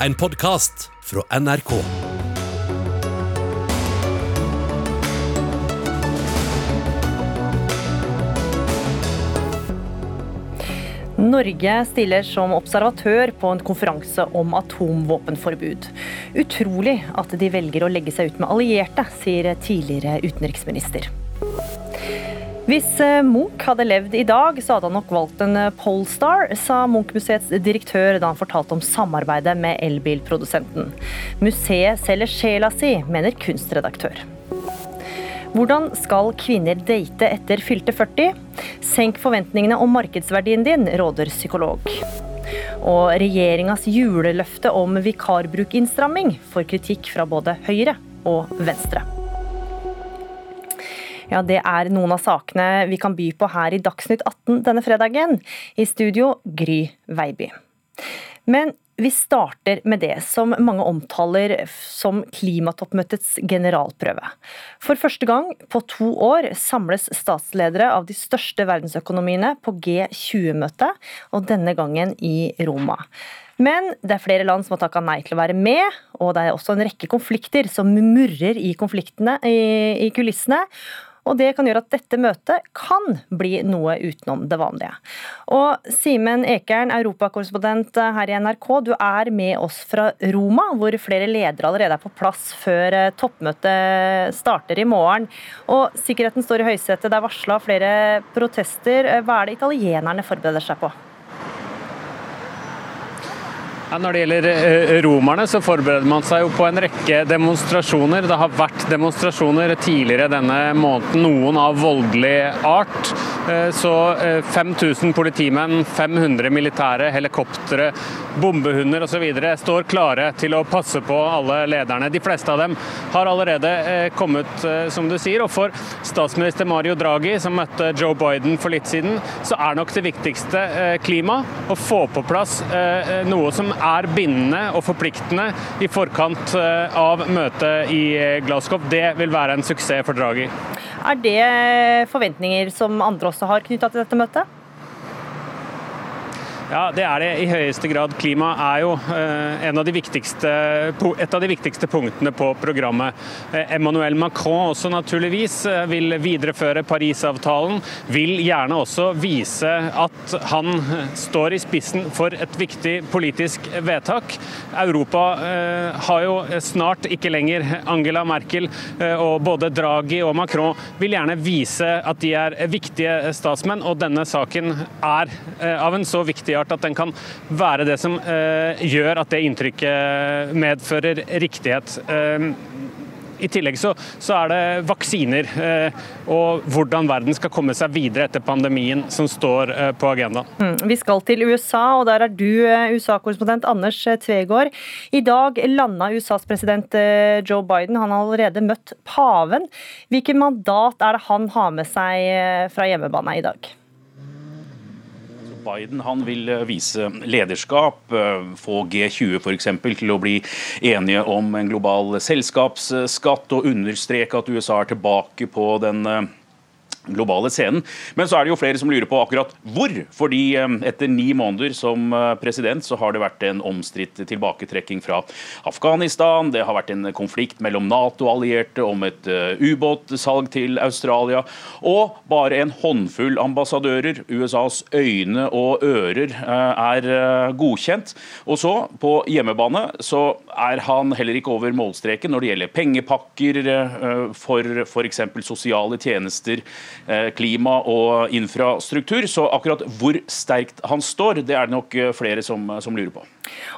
en podkast fra NRK. Norge stiller som observatør på en konferanse om atomvåpenforbud. Utrolig at de velger å legge seg ut med allierte, sier tidligere utenriksminister. Hvis eh, Munch hadde levd i dag, så hadde han nok valgt en eh, Polestar, sa Munch-museets direktør da han fortalte om samarbeidet med elbilprodusenten. Museet selger sjela si, mener kunstredaktør. Hvordan skal kvinner date etter fylte 40? Senk forventningene om markedsverdien din, råder psykolog. Og regjeringas juleløfte om vikarbrukinnstramming får kritikk fra både Høyre og Venstre. Ja, Det er noen av sakene vi kan by på her i Dagsnytt 18 denne fredagen. I studio Gry Veiby. Men vi starter med det som mange omtaler som klimatoppmøtets generalprøve. For første gang på to år samles statsledere av de største verdensøkonomiene på G20-møtet, og denne gangen i Roma. Men det er flere land som har takka nei til å være med, og det er også en rekke konflikter som murrer i konfliktene i, kulissene. Og det kan gjøre at dette møtet kan bli noe utenom det vanlige. Og Simen Ekern, europakorrespondent her i NRK, du er med oss fra Roma, hvor flere ledere allerede er på plass før eh, toppmøtet starter i morgen. Og sikkerheten står i høysetet, det er varsla flere protester. Hva er det italienerne forbereder seg på? Når det gjelder eh, romerne, så forbereder man seg jo på en rekke demonstrasjoner. Det har vært demonstrasjoner tidligere denne måneden, noen av voldelig art. Eh, så 5000 eh, politimenn, 500 militære, helikoptre, bombehunder osv. står klare til å passe på alle lederne. De fleste av dem har allerede eh, kommet, som du sier. Og for statsminister Mario Draghi, som møtte Joe Biden for litt siden, så er nok det viktigste klima. Å få på plass noe som er bindende og forpliktende i forkant av møtet i Glasgow. Det vil være en suksess for Draghi. Er det forventninger som andre også har knytta til dette møtet? Ja, det er det i høyeste grad. Klima er jo eh, av et av de viktigste punktene på programmet. Eh, Emmanuel Macron også naturligvis eh, vil videreføre Parisavtalen. Vil gjerne også vise at han står i spissen for et viktig politisk vedtak. Europa har jo snart ikke lenger Angela Merkel, og både Draghi og Macron vil gjerne vise at de er viktige statsmenn, og denne saken er av en så viktig art at den kan være det som eh, gjør at det inntrykket medfører riktighet. Eh, i tillegg så, så, er det vaksiner eh, og hvordan verden skal komme seg videre etter pandemien som står eh, på agendaen. Mm, vi skal til USA, og der er du eh, USA-korrespondent Anders Tvegård. I dag landa USAs president Joe Biden. Han har allerede møtt paven. Hvilket mandat er det han har med seg fra hjemmebane i dag? Biden han vil eh, vise lederskap, eh, få G20 f.eks. til å bli enige om en global selskapsskatt og understreke at USA er tilbake på den eh, globale scenen. Men så er det jo flere som lurer på akkurat hvor. Fordi eh, etter ni måneder som eh, president så har det vært en omstridt tilbaketrekking fra Afghanistan. Det har vært en konflikt mellom Nato-allierte om et eh, ubåtsalg til Australia. Og bare en håndfull ambassadører, USAs øyne og ører, er godkjent. Og så, på hjemmebane, så er han heller ikke over målstreken når det gjelder pengepakker for f.eks. sosiale tjenester klima og infrastruktur. Så akkurat hvor sterkt han står, det er det nok eh, flere som, eh, som lurer på.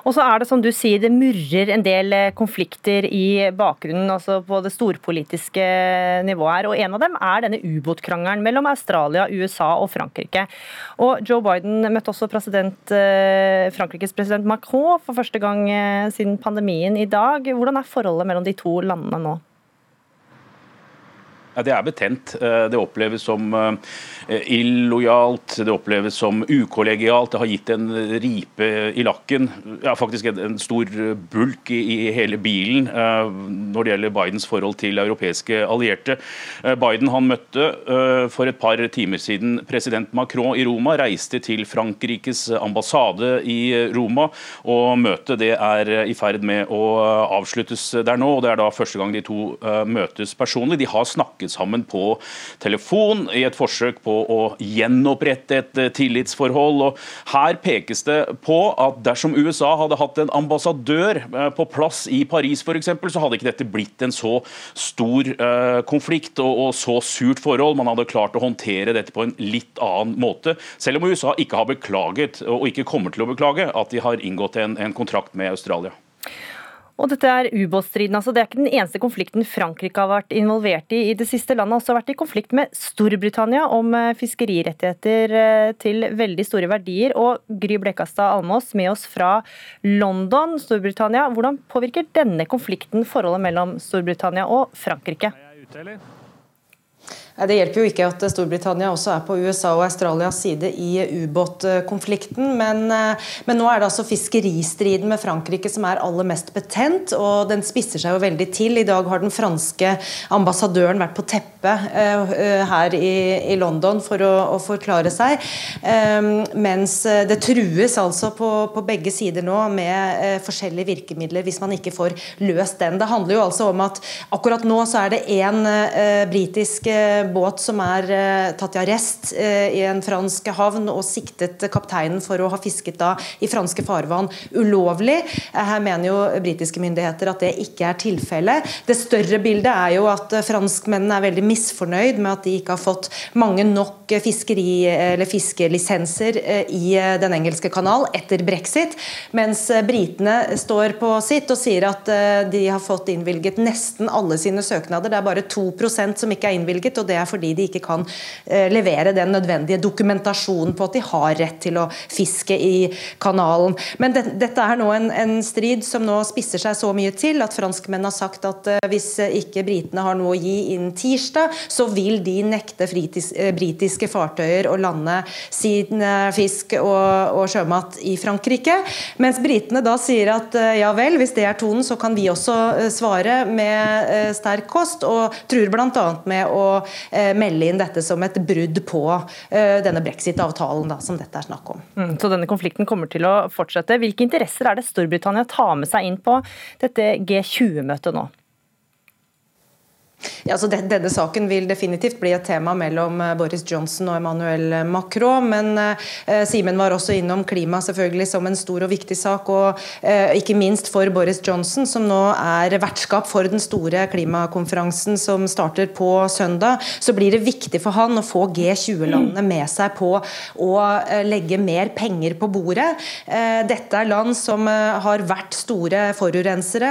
Og så er det som du sier, det murrer en del konflikter i bakgrunnen, altså på det storpolitiske nivået her. Og en av dem er denne ubåtkrangelen mellom Australia, USA og Frankrike. Og Joe Biden møtte også president, Frankrikes president Macron for første gang siden pandemien i dag. Hvordan er forholdet mellom de to landene nå? Det er betent. Det oppleves som illojalt, det oppleves som ukollegialt. Det har gitt en ripe i lakken, ja, faktisk en stor bulk i hele bilen når det gjelder Bidens forhold til europeiske allierte. Biden han møtte for et par timer siden president Macron i Roma, reiste til Frankrikes ambassade i Roma. og Møtet det er i ferd med å avsluttes der nå. og Det er da første gang de to eh, møtes personlig. De har snakket sammen på telefon i et forsøk på å gjenopprette et eh, tillitsforhold. og Her pekes det på at dersom USA hadde hatt en ambassadør eh, på plass i Paris f.eks., så hadde ikke dette blitt en så stor konflikt og, og så surt forhold. Man hadde klart å håndtere dette på en litt annen måte. Selv om USA ikke har beklaget, og ikke kommer til å beklage, at de har inngått en, en kontrakt med Australia. Og dette er ubåtstriden. Altså, det er ikke den eneste konflikten Frankrike har vært involvert i i det siste. Landet har også vært i konflikt med Storbritannia om eh, fiskerirettigheter eh, til veldig store verdier. Og Gry Blekastad Almås med oss fra London, Storbritannia. Hvordan påvirker denne konflikten forholdet mellom Storbritannia og Frankrike? Er jeg ute, eller? Det hjelper jo ikke at Storbritannia også er på USA og Australias side i ubåtkonflikten. Men, eh, men, nå er det altså fiskeristriden med Frankrike som er aller mest betent, og den spisser seg jo veldig til. I dag har den franske ambassadøren vært på teppet her i, i, London for å, å forklare seg. Mens det trues altså på, på begge sider nå med forskjellige virkemidler hvis man ikke får løst den. Det handler jo altså om at akkurat nå så er det én britisk båt som er eh, tatt i arrest eh, i en fransk havn og siktet kapteinen for å ha fisket da i franske farvann ulovlig. Eh, her mener jo britiske myndigheter at det ikke er tilfellet. Det større bildet er jo at franskmennene er veldig misfornøyd med at de ikke har fått mange nok fiskeri- eller fiskelisenser i Den engelske kanal etter brexit, mens britene står på sitt og sier at de har fått innvilget nesten alle sine søknader. Det er bare 2% som ikke er innvilget, og det er fordi de ikke kan eh, levere den nødvendige dokumentasjonen på at de har rett til å fiske i kanalen. Men det, dette er nå en, en, strid som nå spisser seg så mye til at franskmenn har sagt at uh, hvis ikke britene har noe å gi innen tirsdag, så vil de nekte fritis, uh, britiske fartøyer å lande sin fisk og, og, sjømat i Frankrike. Mens britene da sier at ja vel, hvis det er tonen, så kan vi også svare med sterk kost, og truer bl.a. med å Eh, melde inn dette som et brudd på eh, denne brexit-avtalen som dette er snakk om. Mm, så denne konflikten kommer til å fortsette. Hvilke interesser er det Storbritannia tar med seg inn på dette G20-møtet nå? Ja, altså Denne saken vil definitivt bli et tema mellom eh, Boris Johnson og Emmanuel Macron. Men eh, Simen var også innom klima selvfølgelig som en stor og viktig sak. Og eh, ikke minst for Boris Johnson, som nå er vertskap for den store klimakonferansen som starter på søndag, så blir det viktig for han å få G20-landene med seg på å eh, legge mer penger på bordet. Eh, dette er land som eh, har vært store forurensere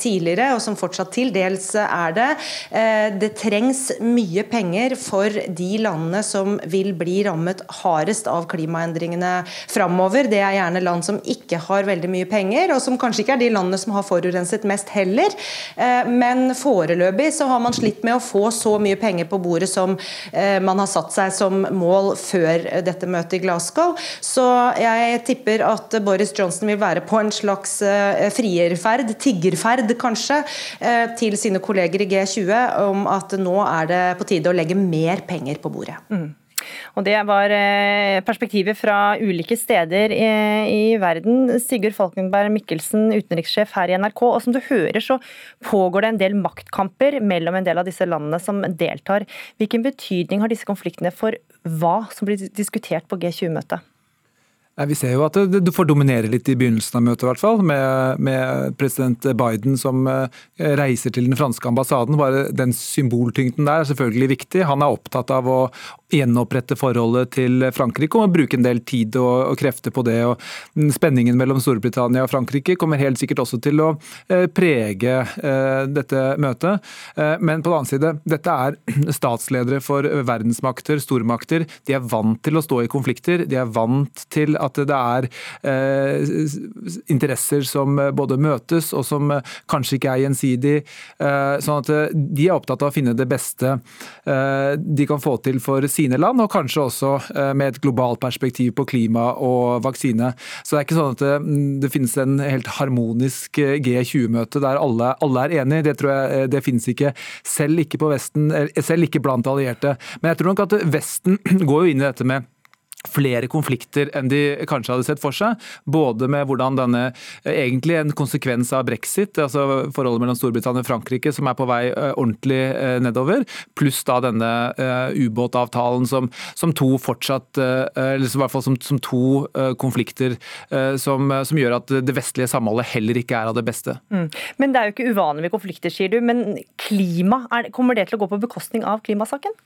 tidligere, og som fortsatt til dels er det det. Eh, trengs mye penger for de landene som vil bli rammet hardest av klimaendringene framover. Det er gjerne land som ikke har veldig mye penger, og som kanskje ikke er de landene som har forurenset mest heller. Eh, men foreløpig så har man slitt med å få så mye penger på bordet som eh, man har satt seg som mål før dette møtet i Glasgow. Så jeg tipper at Boris Johnson vil være på en slags frierferd, tiggerferd kanskje, til sine kolleger i G20 om at nå er det på tide å legge mer penger på bordet. Mm. Og Det var eh, perspektivet fra ulike steder i, i verden. Sigurd Falkenberg Mikkelsen, utenrikssjef her i NRK. og Som du hører så pågår det en del maktkamper mellom en del av disse landene som deltar. Hvilken betydning har disse konfliktene for hva som blir diskutert på G20-møtet? Vi ser jo at du får dominere litt i begynnelsen av møtet, i hvert fall, med, med, president Biden som eh, reiser til den franske ambassaden. Bare den symboltyngden der er selvfølgelig viktig. Han er opptatt av å gjenopprette forholdet til Frankrike og bruke en del tid og, og, krefter på det. og Spenningen mellom Storbritannia og Frankrike kommer helt sikkert også til å eh, prege eh, dette møtet. Men på den annen side, dette er statsledere for verdensmakter, stormakter. De er vant til å stå i konflikter. De er vant til at at det er eh, interesser som både møtes og som kanskje ikke er gjensidig. Eh, sånn at de er opptatt av å finne det beste eh, de kan få til for sine land, og kanskje også eh, med et globalt perspektiv på klima og vaksine. Så det er ikke sånn at det, det finnes en helt harmonisk G20-møte der alle, alle, er enige. Det tror jeg det finnes ikke, selv ikke på Vesten, selv ikke blant allierte. Men jeg tror nok at Vesten går jo inn i dette med flere konflikter enn de kanskje hadde sett for seg. Både med hvordan denne egentlig en konsekvens av brexit, altså forholdet mellom Storbritannia og Frankrike som er på vei ordentlig nedover, pluss da denne ubåtavtalen som, som, to fortsatt eller i hvert fall som, som to konflikter som, som, gjør at det vestlige samholdet heller ikke er av det beste. Mm. Men det er jo ikke uvanlig med konflikter, sier du. Men klima, er, kommer det til å gå på bekostning av klimasaken?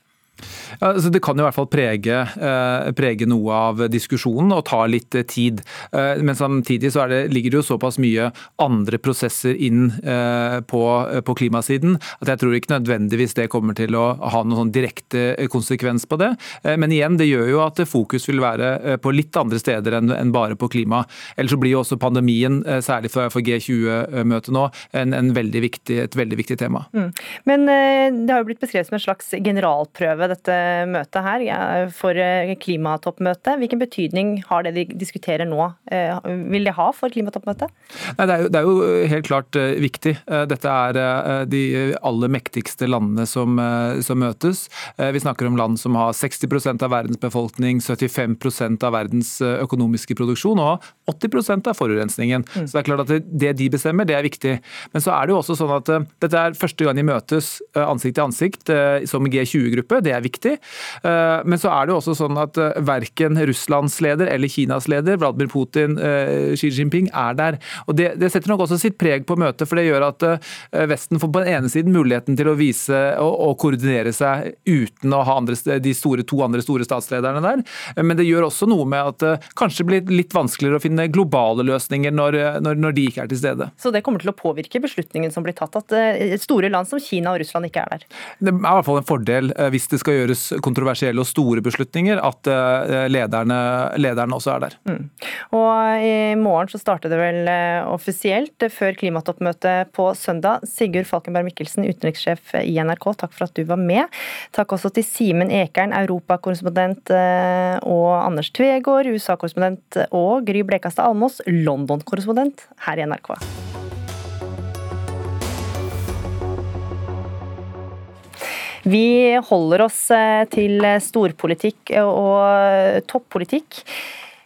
Altså det kan i hvert fall prege, eh, prege, noe av diskusjonen og ta litt eh, tid. Eh, men samtidig så det, ligger det jo såpass mye andre prosesser inn på, på, klimasiden at jeg tror ikke nødvendigvis det kommer til å ha noen sånn direkte konsekvens på det. Men igjen, det gjør jo at fokus vil være på litt andre steder enn bare på klima. Ellers så blir jo også pandemien, særlig for G20-møtet nå, en, en veldig viktig, et veldig viktig tema. Mm. Men det har jo blitt beskrevet som en slags generalprøve dette møtet her for eh, klimatoppmøtet. Hvilken betydning har det de diskuterer nå, eh, vil det ha for klimatoppmøtet? Nei, det, er jo, det, er jo, helt klart eh, viktig. Dette er de aller mektigste landene som, som møtes. Vi snakker om land som har 60 av verdens befolkning, 75% av verdens økonomiske produksjon og 80% av forurensningen. Mm. Så det er klart at det, det, de bestemmer, det er viktig. Men så er det jo også sånn at dette er første gang de møtes ansikt til ansikt som G20-gruppe. Det er viktig. Eh, men så er det jo også sånn at eh, verken Russlands leder eller Kinas leder, Vladimir Putin, eh, Xi Jinping, er der. Og det, det setter nok også sitt preg på møtet, for det gjør at Vesten får på den ene siden muligheten til å vise og, og koordinere seg uten å ha andre, de store, to andre store statslederne der. Men det gjør også noe med at det kanskje blir litt vanskeligere å finne globale løsninger når, når, når de ikke er til stede. Så det kommer til å påvirke beslutningen som blir tatt, at store land som Kina og Russland ikke er der? Det er i hvert fall en fordel hvis det skal gjøres kontroversielle og store beslutninger, at eh, lederne, lederne også er der. Mm. Og I morgen så starter det vel eh, offisielt før klimatoppmøtet på søndag. Sigurd Falkenberg Mikkelsen, utenrikssjef i NRK, takk for at du var med. Takk også til Simen Ekern, europakorrespondent, eh, og Anders Tvegård, USA-korrespondent, og Gry Blekastad Almås, London-korrespondent her i NRK. Vi holder oss eh, til storpolitikk og toppolitikk.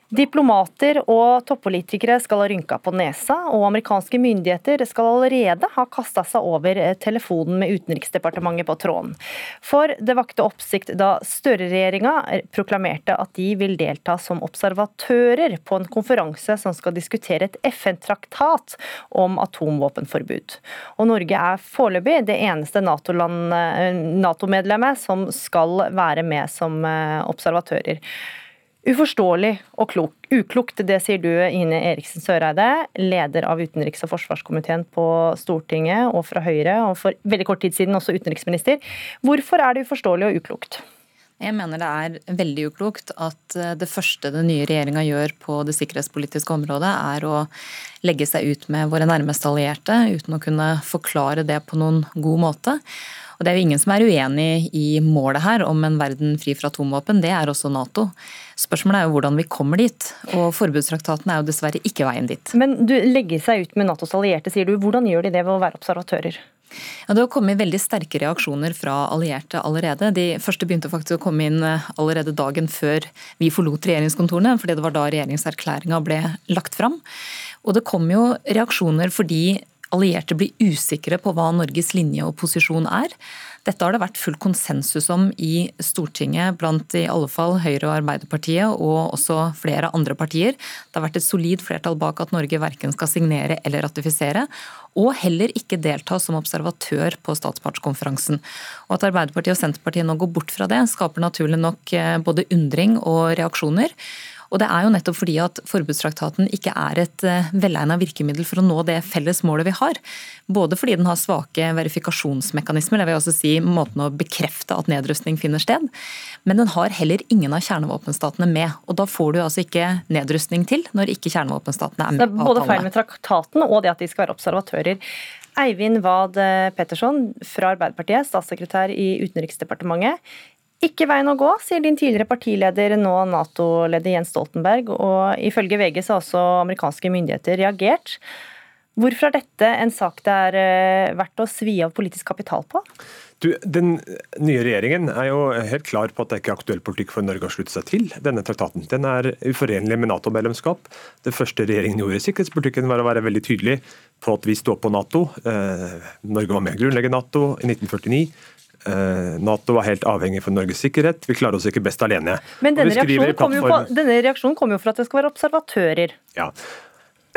Diplomater og toppolitikere skal ha rynka på nesa, og amerikanske myndigheter skal allerede ha kasta seg over telefonen med Utenriksdepartementet på tråden. For det vakte oppsikt da Støre-regjeringa proklamerte at de vil delta som observatører på en konferanse som skal diskutere et FN-traktat om atomvåpenforbud. Og Norge er foreløpig det eneste Nato-medlemmet NATO som skal være med som eh, observatører. Uforståelig og klok. uklokt, det sier du Ine Eriksen Søreide, leder av utenriks- og forsvarskomiteen på Stortinget og fra Høyre, og for veldig kort tid siden også utenriksminister. Hvorfor er det uforståelig og uklokt? Jeg mener det er veldig uklokt at eh, det første den nye regjeringa gjør på det sikkerhetspolitiske området, er å legge seg ut med våre nærmeste allierte uten å kunne forklare det på noen god måte. Og Det er jo ingen som er uenig i målet her om en verden fri fra atomvåpen. Det er også Nato. Spørsmålet er jo hvordan vi kommer dit. Og forbudstraktaten er jo dessverre ikke veien dit. Men du legger seg ut med Natos allierte, sier du. Hvordan gjør de det ved å være observatører? Ja, Det har kommet veldig sterke reaksjoner fra allierte allerede. De første begynte faktisk å komme inn eh, allerede dagen før vi forlot regjeringskontorene, fordi det var da regjeringserklæringa ble lagt fram. Og det kom jo reaksjoner fordi allierte blir usikre på hva Norges linje og posisjon er. Dette har det vært full konsensus om i Stortinget blant i alle fall Høyre og Arbeiderpartiet, og også flere andre partier. Det har vært et solid flertall bak at Norge verken skal signere eller ratifisere, og heller ikke delta som observatør på statspartskonferansen. Og At Arbeiderpartiet og Senterpartiet nå går bort fra det, skaper naturlig nok eh, både undring og reaksjoner. Og det er jo nettopp fordi at forbudstraktaten ikke er et velegna velegnet virkemiddel for å nå det felles målet vi har. Både fordi den har svake verifikasjonsmekanismer, det vil også si måten å bekrefte at nedrustning finner sted, men den har heller ingen av kjernevåpenstatene med. Og da får du altså ikke nedrustning til når ikke kjernevåpenstatene er med på avtalen. Både feil med traktaten og det at de skal være observatører. Eivind Wad Petterson fra Arbeiderpartiet, statssekretær i Utenriksdepartementet. Ikke veien å gå, sier din tidligere partileder, nå Nato-leder Jens Stoltenberg. Og ifølge VG så har også amerikanske myndigheter reagert. Hvorfor er dette en sak det er eh, verdt å svi av politisk kapital på? Du, den nye regjeringen er jo helt klar på at det ikke er aktuell politikk for Norge å slutte seg til denne traktaten. Den er uforenlig med Nato-medlemskap. Det første regjeringen gjorde i sikkerhetspolitikken var å være veldig tydelig på at vi står på Nato. Eh, Norge var med å grunnlegge Nato i 1949. Eh, Nato var helt avhengig for Norges sikkerhet. Vi klarer oss ikke best alene. Men denne reaksjonen kommer jo, plattform... kom jo for at det skal være observatører. Ja,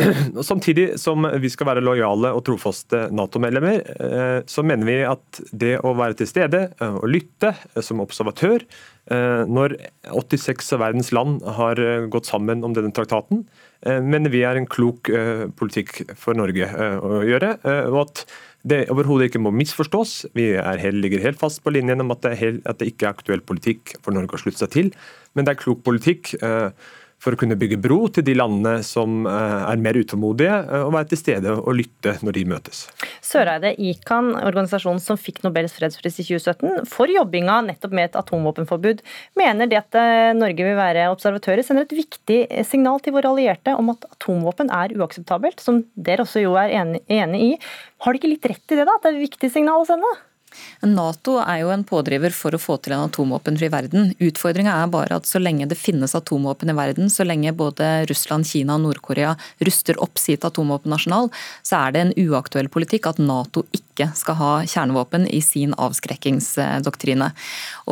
Samtidig som vi skal være lojale og trofaste Nato-medlemmer, eh, så mener vi at det å være til stede eh, og lytte som observatør når 86 av verdens land har gått sammen om denne traktaten, mener vi er en klok politikk for Norge å gjøre. og at det overhodet ikke må misforstås. Vi er, ligger helt fast på linjen om at det, helt, at det ikke er aktuell politikk for Norge å slutte seg til, men det er klok politikk for å kunne bygge bro til de landene som eh, er mer utålmodige, eh, og være til stede og lytte når de møtes. Søreide, ICAN, organisasjonen som fikk Nobels fredspris i 2017 for jobbinga nettopp med et atomvåpenforbud, mener det at eh, Norge vil være observatører, sender et viktig signal til våre allierte om at atomvåpen er uakseptabelt, som dere også jo er enig, i. Har de ikke litt rett i det, da? At det er et viktig signal å sende? Nato er jo en pådriver for å få til en atomvåpenfri verden. Utfordringa er bare at så lenge det finnes atomvåpen i verden, så lenge både Russland, Kina og Nord-Korea ruster opp sitt atomvåpennasjonal, så er det en uaktuell politikk at Nato ikke skal ha kjernevåpen i sin avskrekkingsdoktrine.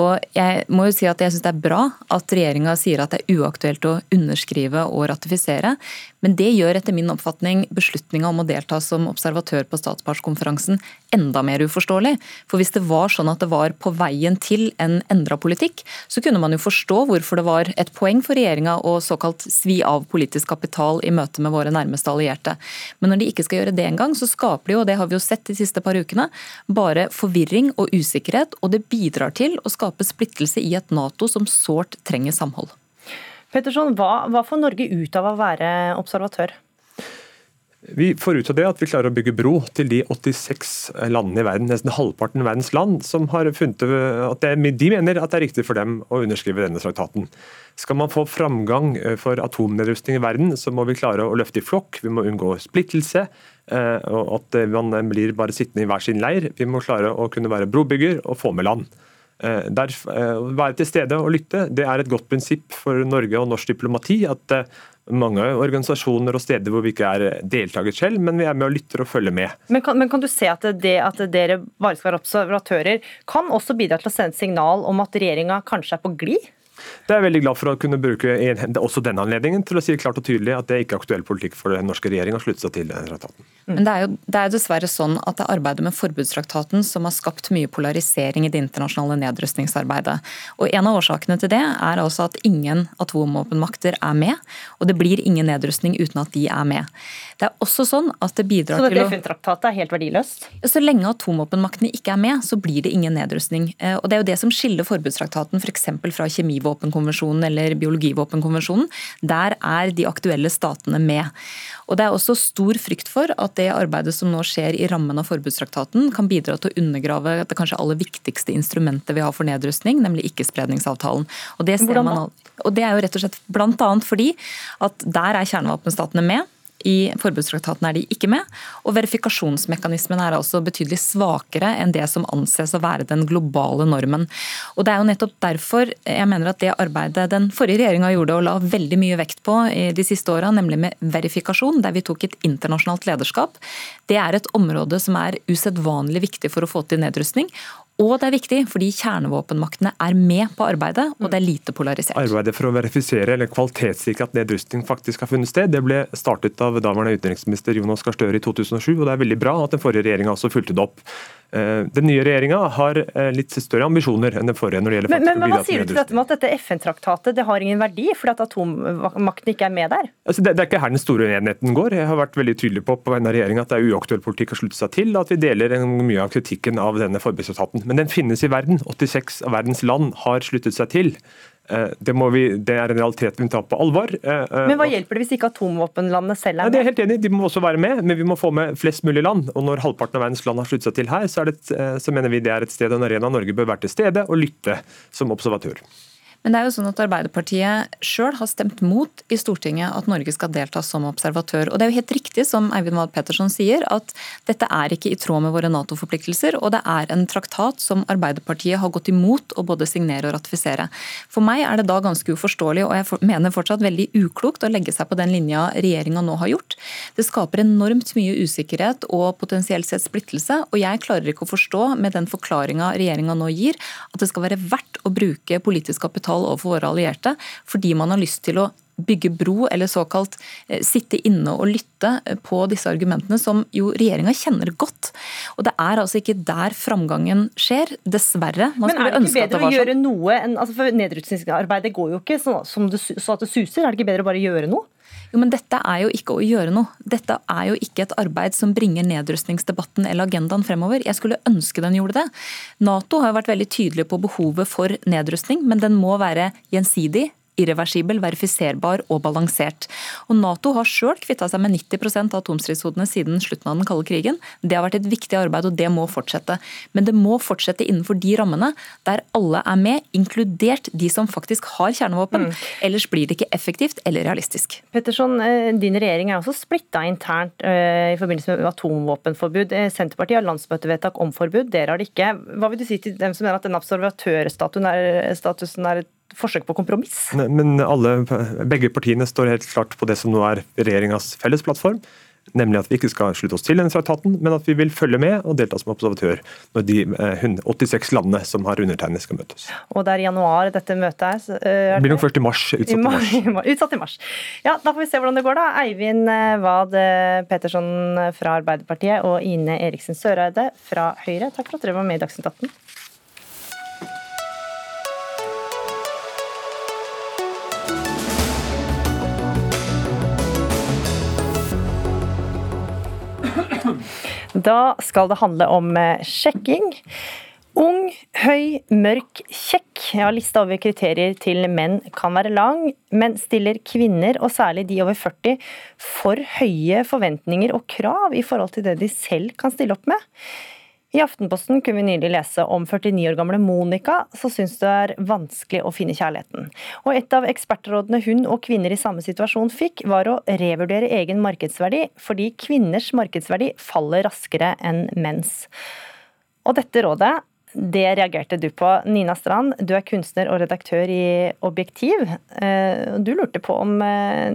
Og jeg må jo si at jeg syns det er bra at regjeringa sier at det er uaktuelt å underskrive og ratifisere, men det gjør etter min oppfatning beslutninga om å delta som observatør på statspartskonferansen enda mer uforståelig. For hvis det var sånn at det var på veien til en endra politikk, så kunne man jo forstå hvorfor det var et poeng for regjeringa å såkalt svi av politisk kapital i møte med våre nærmeste allierte. Men når de ikke skal gjøre det engang, så skaper de jo, og det har vi jo sett de siste par ukene, bare forvirring og usikkerhet, og det bidrar til å skape splittelse i et Nato som sårt trenger samhold. Petterson, hva, hva får Norge ut av å være observatør? Vi får ut av det at vi klarer å bygge bro til de 86 landene i verden, nesten halvparten av verdens land, som har funnet at det, de mener at det er riktig for dem å underskrive denne traktaten. Skal man få framgang eh, for atomnedrustning i verden, så må vi klare å løfte i flokk. Vi må unngå splittelse, eh, og at man blir bare sittende i hver sin leir. Vi må klare å kunne være brobygger og få med land. Eh, der, eh, være til stede og lytte, det er et godt prinsipp for Norge og norsk diplomati. at eh, mange organisasjoner og steder hvor vi ikke er deltaker selv, men vi er med og lytter og følger med. Men kan, men kan du se at det at dere bare skal være observatører, kan også bidra til å sende et signal om at regjeringa kanskje er på glid? Det er jeg veldig glad for å kunne bruke også denne anledningen til å si klart og tydelig at det er ikke aktuell politikk for den norske regjeringa å slutte seg til denne traktaten. Mm. Men det er jo det er dessverre sånn at det er arbeidet med forbudstraktaten som har skapt mye polarisering i det internasjonale nedrustningsarbeidet. Og En av årsakene til det er altså at ingen atomvåpenmakter er med, og det blir ingen nedrustning uten at de er med. Det er også sånn at det bidrar til å Så FN-traktatet er helt verdiløst? Så lenge atomvåpenmaktene ikke er med, så blir det ingen nedrustning. Eh, og Det er jo det som skiller forbudstraktaten f.eks. fra kjemivåpenkonvensjonen eller biologivåpenkonvensjonen. Der er de aktuelle statene med. Og Det er også stor frykt for at det arbeidet som nå skjer i rammen av forbudstraktaten, kan bidra til å undergrave det kanskje aller viktigste instrumentet vi har for nedrustning, nemlig ikkespredningsavtalen. Og det, man, og det er jo rett og slett bl.a. fordi at der er kjernevåpenstatene med. I forbudstraktaten er de ikke med, og verifikasjonsmekanismen er altså betydelig svakere enn det som anses å være den globale normen. Og Det er jo nettopp derfor jeg mener at det arbeidet den forrige regjeringa gjorde og la veldig mye vekt på de siste åra, nemlig med verifikasjon, der vi tok et internasjonalt lederskap, det er et område som er usedvanlig viktig for å få til nedrustning Og det er viktig fordi kjernevåpenmaktene er med på arbeidet, og det er lite polarisert. Arbeidet for å verifisere eller kvalitetssikre at nedrustning faktisk har funnet sted, det ble startet av daværende utenriksminister Jonas Gahr Støre i 2007, og det er veldig bra at den forrige regjeringa også fulgte det opp. Eh, den nye regjeringa har eh, litt større ambisjoner enn den forrige. når det gjelder men, men, men Hva sier du til dette med at dette FN-traktatet det har ingen verdi fordi at atommakten ikke er med der? Altså, det, det, er ikke her den store uenigheten går. Jeg har vært veldig tydelig på på vegne av regjeringa at det er uaktuell politikk å slutte seg til, og at vi deler mye av kritikken av denne forbudstraktaten. Men den finnes i verden. 86 av verdens land har sluttet seg til. Eh, det, vi, det, er en realitet vi må ta på alvor. Eh, eh, men Hva hjelper det hvis ikke atomvåpenlandene selv er med? Ja, det er helt enig, De må også være med, men vi må få med flest mulig land. Og Når halvparten av verdens land har sluttet seg til her, så, et, så mener vi det er et sted en arena Norge bør være til stede og lytte som observatør. Men det er jo sånn at Arbeiderpartiet sjøl har stemt mot i Stortinget at Norge skal delta som observatør. Og det er jo helt riktig som Eivind Wahl Petterson sier, at dette er ikke i tråd med våre Nato-forpliktelser. Og det er en traktat som Arbeiderpartiet har gått imot å både signere og ratifisere. For meg er det da ganske uforståelig, og jeg mener fortsatt veldig uklokt, å legge seg på den linja regjeringa nå har gjort. Det skaper enormt mye usikkerhet og potensielt sett splittelse. Og jeg klarer ikke å forstå, med den forklaringa regjeringa nå gir, at det skal være verdt å bruke politisk kapital kapital overfor våre allierte, fordi man har lyst til å bygge bro, eller såkalt eh, sitte inne og lytte eh, på disse argumentene, som jo regjeringa kjenner godt. Og Det er altså ikke der framgangen skjer, dessverre. Man Men er det ikke bedre det å gjøre sånn. noe enn altså for Nedrustningsarbeidet går jo ikke så, det, så at det suser. Er det ikke bedre å bare gjøre noe? Jo, men Dette er jo ikke å gjøre noe. Dette er jo ikke et arbeid som bringer nedrustningsdebatten eller agendaen fremover. Jeg skulle ønske den gjorde det. Nato har jo vært veldig tydelig på behovet for nedrustning, men den må være gjensidig, irreversibel, verifiserbar og balansert. Og Nato har sjøl kvitta seg med 90% av atomstridshodene siden slutten av den kalde krigen. Det har vært et viktig arbeid, og det må fortsette. Men det må fortsette innenfor de rammene der alle er med, inkludert de som faktisk har kjernevåpen. Mm. Ellers blir det ikke effektivt eller realistisk. Petterson, eh, din regjering er også splitta internt eh, i forbindelse med atomvåpenforbud. Eh, Senterpartiet har landsmøtevedtak om forbud, dere har det ikke. Hva vil du si til dem som mener at den observatørstatusen er, et forsøk på kompromiss? Men alle, begge partiene står helt klart på det som nå er regjeringas felles plattform. Nemlig at vi ikke skal slutte oss til denne traktaten, men at vi vil følge med og delta som observatør når de 86 eh, landene som har undertegnet skal møtes. Og det er i januar dette møtet er? er det blir nok først i mars. Utsatt i mars. utsatt i mars. Ja, Da får vi se hvordan det går, da. Eivind eh, Wad eh, fra Arbeiderpartiet og Ine Eriksen Søreide fra Høyre, takk for at dere var med i Dagsnytt 18. Da skal det handle om eh, sjekking. Ung, høy, mørk, kjekk. Ja, lista over kriterier til menn kan være lang, men stiller kvinner, og særlig de over 40, for høye forventninger og krav i forhold til det de selv kan stille opp med? I Aftenposten kunne vi nylig lese om 49 år gamle Monica, som syns det er vanskelig å finne kjærligheten. Og Et av ekspertrådene hun og kvinner i samme situasjon fikk, var å revurdere egen markedsverdi, fordi kvinners markedsverdi faller raskere enn menns. Og dette rådet det reagerte du på. Nina Strand, du er kunstner og redaktør i Objektiv. Eh, du lurte på om eh,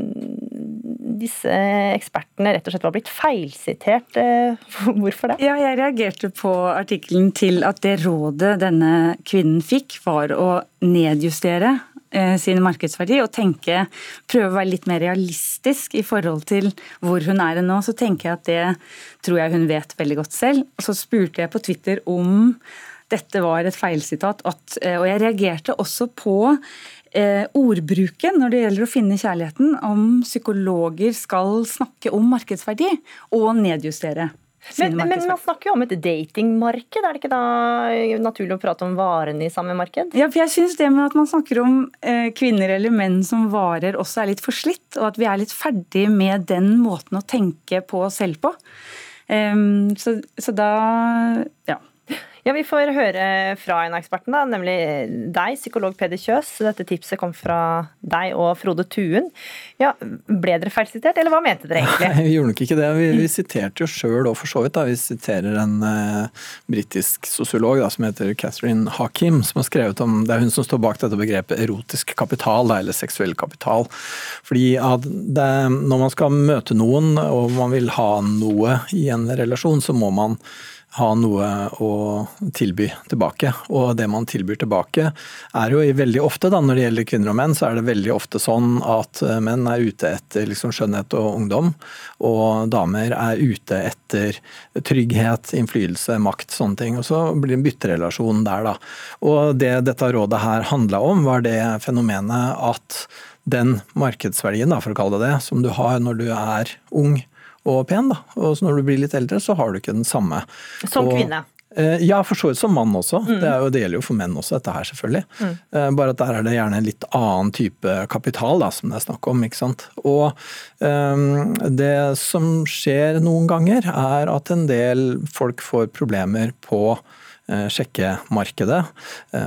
disse ekspertene rett og slett var blitt feilsitert. Eh, hvorfor det? Ja, jeg reagerte på artikkelen til at det rådet denne kvinnen fikk, var å nedjustere sin markedsverdi og tenke, prøve å være litt mer realistisk i forhold til hvor hun er nå. Så tenker jeg at det tror jeg hun vet veldig godt selv. Og så spurte jeg på Twitter om dette var et feilsitat. At, eh, og jeg reagerte også på eh, ordbruken når det gjelder å finne kjærligheten, om psykologer skal snakke om markedsverdi og nedjustere. Men, men, man snakker jo om et datingmarked, er det ikke da naturlig å prate om varene i samme marked? Ja, for jeg synes det med at man snakker om eh, kvinner eller menn som varer også er litt forslitt, og at vi er litt ferdig med den måten å tenke på selv på. Um, så, så da ja. Ja, Vi får høre fra en av ekspertene, nemlig deg, psykolog Peder Kjøs. Dette tipset kom fra deg og Frode Tuen. Ja, Ble dere feilsitert, eller hva mente dere egentlig? Nei, vi gjorde nok ikke det. Vi, vi siterte jo sjøl og for så vidt. da. Vi siterer en uh, britisk sosiolog som heter Catherine Hakim, som har skrevet om Det er hun som står bak dette begrepet erotisk kapital, da, eller seksuell kapital. Fordi det, når man skal møte noen og man vil ha noe i en relasjon, så må man ha noe å tilby tilbake. Og det man tilbyr tilbake er jo veldig ofte, da, når det gjelder kvinner og menn, så er det veldig ofte sånn at eh, menn er ute etter liksom skjønnhet og ungdom, og damer er ute etter trygghet, innflytelse, makt, sånne ting. Og så blir det en bytterelasjon der, da. Og det dette rådet her handla om, var det fenomenet at den markedsverdien, da, for å kalle det det, som du har når du er ung og pen. Da. Og når du blir litt eldre, så har du ikke den samme. Som og, kvinne? Eh, ja, for så vidt som mann også. Mm. Det, jo, det, gjelder jo for menn også, dette her selvfølgelig. Mm. Eh, bare at der er det gjerne en litt annen type kapital da, som det er snakk om. ikke sant? Og um, det som skjer noen ganger, er at en del folk får problemer på sjekkemarkedet,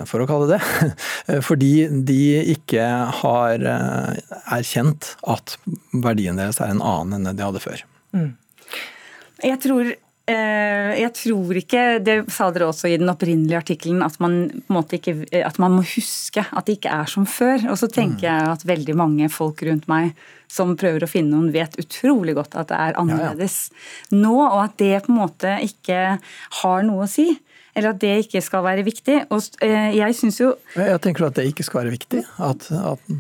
for å kalle det det. Fordi de ikke har erkjent at verdien deres er en annen enn det de hadde før. Mm. Jeg tror eh, jeg tror ikke, det sa dere også i den opprinnelige artikkelen, at man, at man må huske at det ikke er som før. Og så tenker mm. jeg at veldig mange folk rundt meg som prøver å finne noen, vet utrolig godt at det er annerledes ja, ja. nå, og at det på en måte ikke har noe å si. Eller at det ikke skal være viktig. Og eh, jeg syns jo Jeg tenker at det ikke skal være viktig. At, at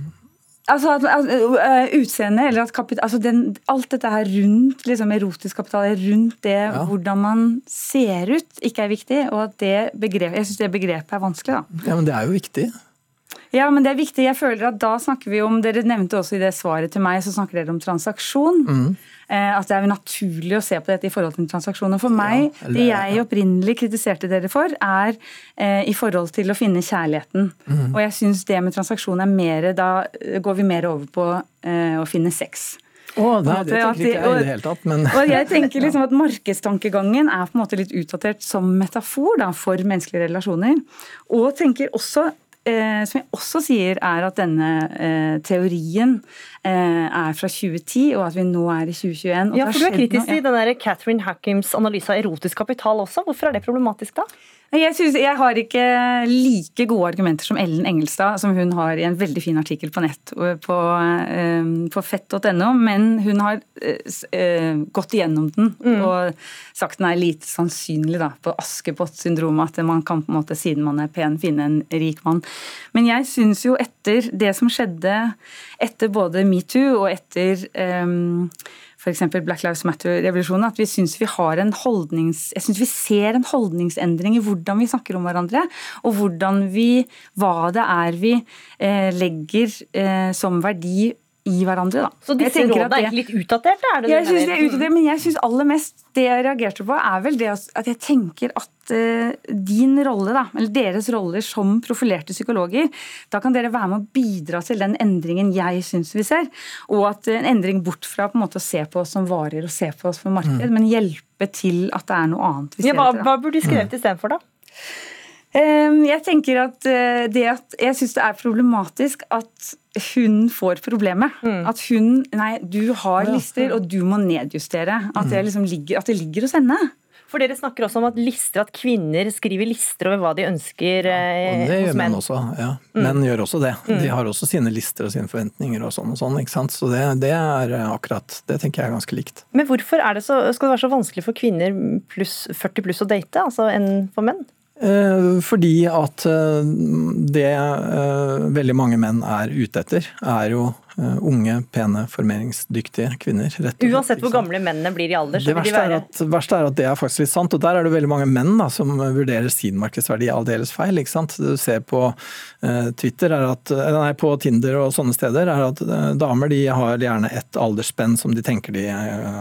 Altså, uh, Utseende, eller at kapital, altså den, alt dette her rundt liksom erotisk kapital, rundt det ja. hvordan man ser ut, ikke er viktig. Og at det begrep, jeg syns det begrepet er vanskelig. da. Ja, Men det er jo viktig. Ja, men det er viktig. Jeg føler at da snakker vi om Dere nevnte også i det svaret til meg, så snakker dere om transaksjon. Mm. Eh, at det er naturlig å se på dette i forhold til transaksjoner. For meg, ja, eller, det jeg opprinnelig kritiserte dere for, er eh, i forhold til å finne kjærligheten. Mm. Og jeg syns det med transaksjon er mer Da går vi mer over på eh, å finne sex. Oh, nei, det tenker ikke jeg i det hele tatt, men Og jeg tenker liksom at Markedstankegangen er på en måte litt utdatert som metafor da, for menneskelige relasjoner. Og tenker også eh, som jeg også sier, er at denne eh, teorien eh, er fra 2010, og at vi nå er i 2021. ja, for Du er kritisk til ja. den der Catherine Hackims analyse av erotisk kapital også. Hvorfor er det problematisk, da? Jeg, synes, jeg har ikke like gode argumenter som Ellen Engelstad, som hun har i en veldig fin artikkel på nett på, eh, på fett.no, men hun har uh, gått igjennom den mm. og sagt den er lite sannsynlig da, på Askepott-syndromet, at man kan på en måte, siden man er pen, finne en rik mann. Men jeg syns jo etter det som skjedde etter både metoo og etter um, f.eks. Black Lives Matter-revolusjonen, at vi syns vi har en holdnings... Jeg syns vi ser en holdningsendring i hvordan vi snakker om hverandre, og hvordan vi Hva det er vi eh, legger eh, som verdi i hverandre. Da. Så disse rådene er litt utdaterte? Er det jeg synes det er utdatert, men jeg syns aller mest det jeg reagerte på, er vel det at jeg tenker at uh, din rolle, da, eller deres roller som profilerte psykologer, da kan dere være med å bidra til den endringen jeg syns vi ser. Og at en endring bort fra på en måte å se på oss som varer og se på oss som marked, mm. men hjelpe til at det er noe annet vi ser ja, hva, etter. Da. Hva burde de skrevet mm. istedenfor, da? Jeg tenker at eh, det at jeg syns det er problematisk at hun får problemet. Mm. At hun Nei, du har lister, og du må nedjustere. At det, mm. liksom ligger, at det ligger hos henne. For dere snakker også om at lister, at kvinner skriver lister over hva de ønsker ja, og det eh, gjør menn. også, ja. Mm. Menn gjør også det. De mm. har også sine lister og sine forventninger og sånn og sånn. ikke sant? Så det, det, er akkurat Det tenker jeg er ganske likt. Men hvorfor er det så, skal det være så vanskelig for kvinner pluss 40 pluss å date, altså enn for menn? Eh, fordi at eh, det eh, veldig mange menn er ute etter, er jo unge, pene, formeringsdyktige kvinner. Rett Uansett hvor gamle mennene blir i alder? det vil de være Det verste, er at, det er faktisk litt sant. og Der er det veldig mange menn da, som vurderer sin markedsverdi aldeles feil. ikke sant? Det Du ser på uh, Twitter, at, nei, på Tinder og sånne steder, er at damer de har gjerne et aldersspenn som de tenker de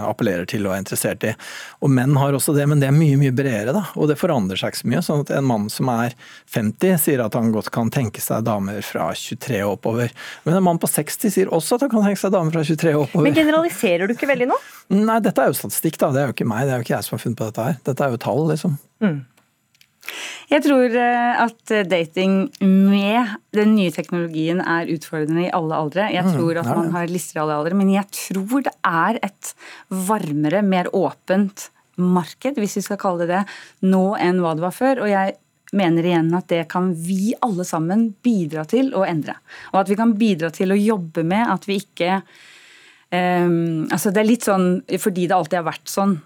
appellerer til og er interessert i. Og menn har også det, men det er mye mye bredere. da, Og det forandrer seg ikke så mye. sånn at En mann som er 50 sier at han godt kan tenke seg damer fra 23 og oppover. Men en mann på 60 sier sier også at han kan henge seg damer fra 23 og oppover. Men generaliserer du ikke veldig nå? Nei, dette er jo statistikk, da. Det er jo ikke meg, det er jo ikke jeg som har funnet på dette her. Dette er jo tall, liksom. Mm. Jeg tror eh, at dating med den nye teknologien er utfordrende i alle aldre. Jeg mm, tror at man har lister i alle aldre, men jeg tror det er et varmere, mer åpent marked, hvis vi skal kalle det det, nå enn hva det var før. Og jeg mener igjen at det kan vi alle sammen bidra til å endre. Og at vi kan bidra til å jobbe med at vi ikke um, altså Det er litt sånn fordi det alltid har vært sånn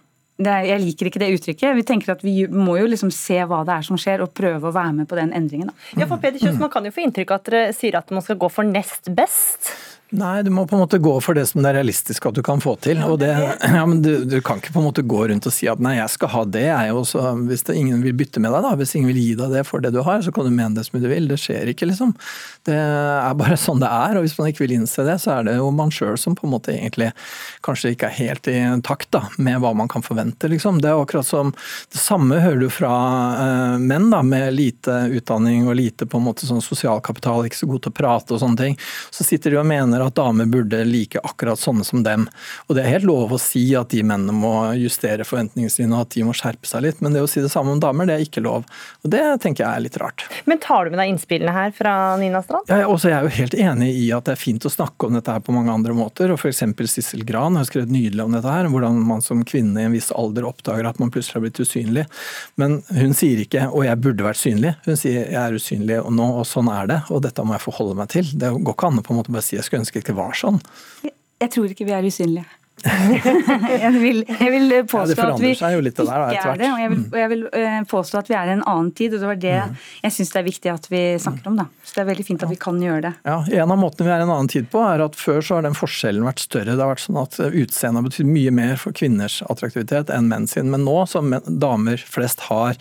er, jeg liker ikke det uttrykket. Vi tenker at vi må jo liksom se hva det er som skjer, og prøve å være med på den endringen. Da. Ja, for Peder Kjøs, Man kan jo få inntrykk av at dere sier at man skal gå for nest best. Nei, du må på en måte gå for det som det er realistisk at du kan få til. og det, ja, men du, du, kan ikke på en måte gå rundt og si at nei, jeg skal ha det. Jeg også, hvis det, ingen vil bytte med deg, da, hvis ingen vil gi deg det for det du har, så kan du mene det som du vil. Det skjer ikke, liksom. Det er bare sånn det er. og Hvis man ikke vil innse det, så er det jo man sjøl som på en måte egentlig kanskje ikke er helt i takt da, med hva man kan forvente. liksom. Det er akkurat som Det samme hører du fra uh, menn da, med lite utdanning og lite på en måte sånn sosial kapital, ikke så god til å prate og sånne ting. Så sitter de og mener mener at damer burde like akkurat sånne som dem. Og Det er helt lov å si at de mennene må justere forventningene sine og at de må skjerpe seg litt, men det å si det samme om damer, det er ikke lov. Og Det tenker jeg er litt rart. Men tar du med deg innspillene her fra Nina Strand? Ja, også jeg er jo helt enig i at det er fint å snakke om dette her på mange andre måter. og F.eks. Sissel Gran har skrevet nydelig om dette her, hvordan man som kvinne i en viss alder oppdager at man plutselig har blitt usynlig. Men hun sier ikke 'og jeg burde vært synlig', hun sier 'jeg er usynlig og nå, og sånn er det', og dette må jeg forholde meg til. Det går ikke an å på en måte bare si 'jeg skulle ønske det ikke var sånn'. Jeg tror ikke vi er usynlige. jeg, vil, jeg, vil, påstå ja, at vi der, ikke er det. Og jeg, vil, og jeg vil eh, påstå at vi er i en annen tid. og Det var det mm. jeg syns det er viktig at vi snakker om. da. Så Det er veldig fint at vi kan gjøre det. Ja, En av måtene vi er i en annen tid på, er at før så har den forskjellen vært større. Det har vært sånn at Utseendet har betydd mye mer for kvinners attraktivitet enn menn sin. Men nå som damer flest har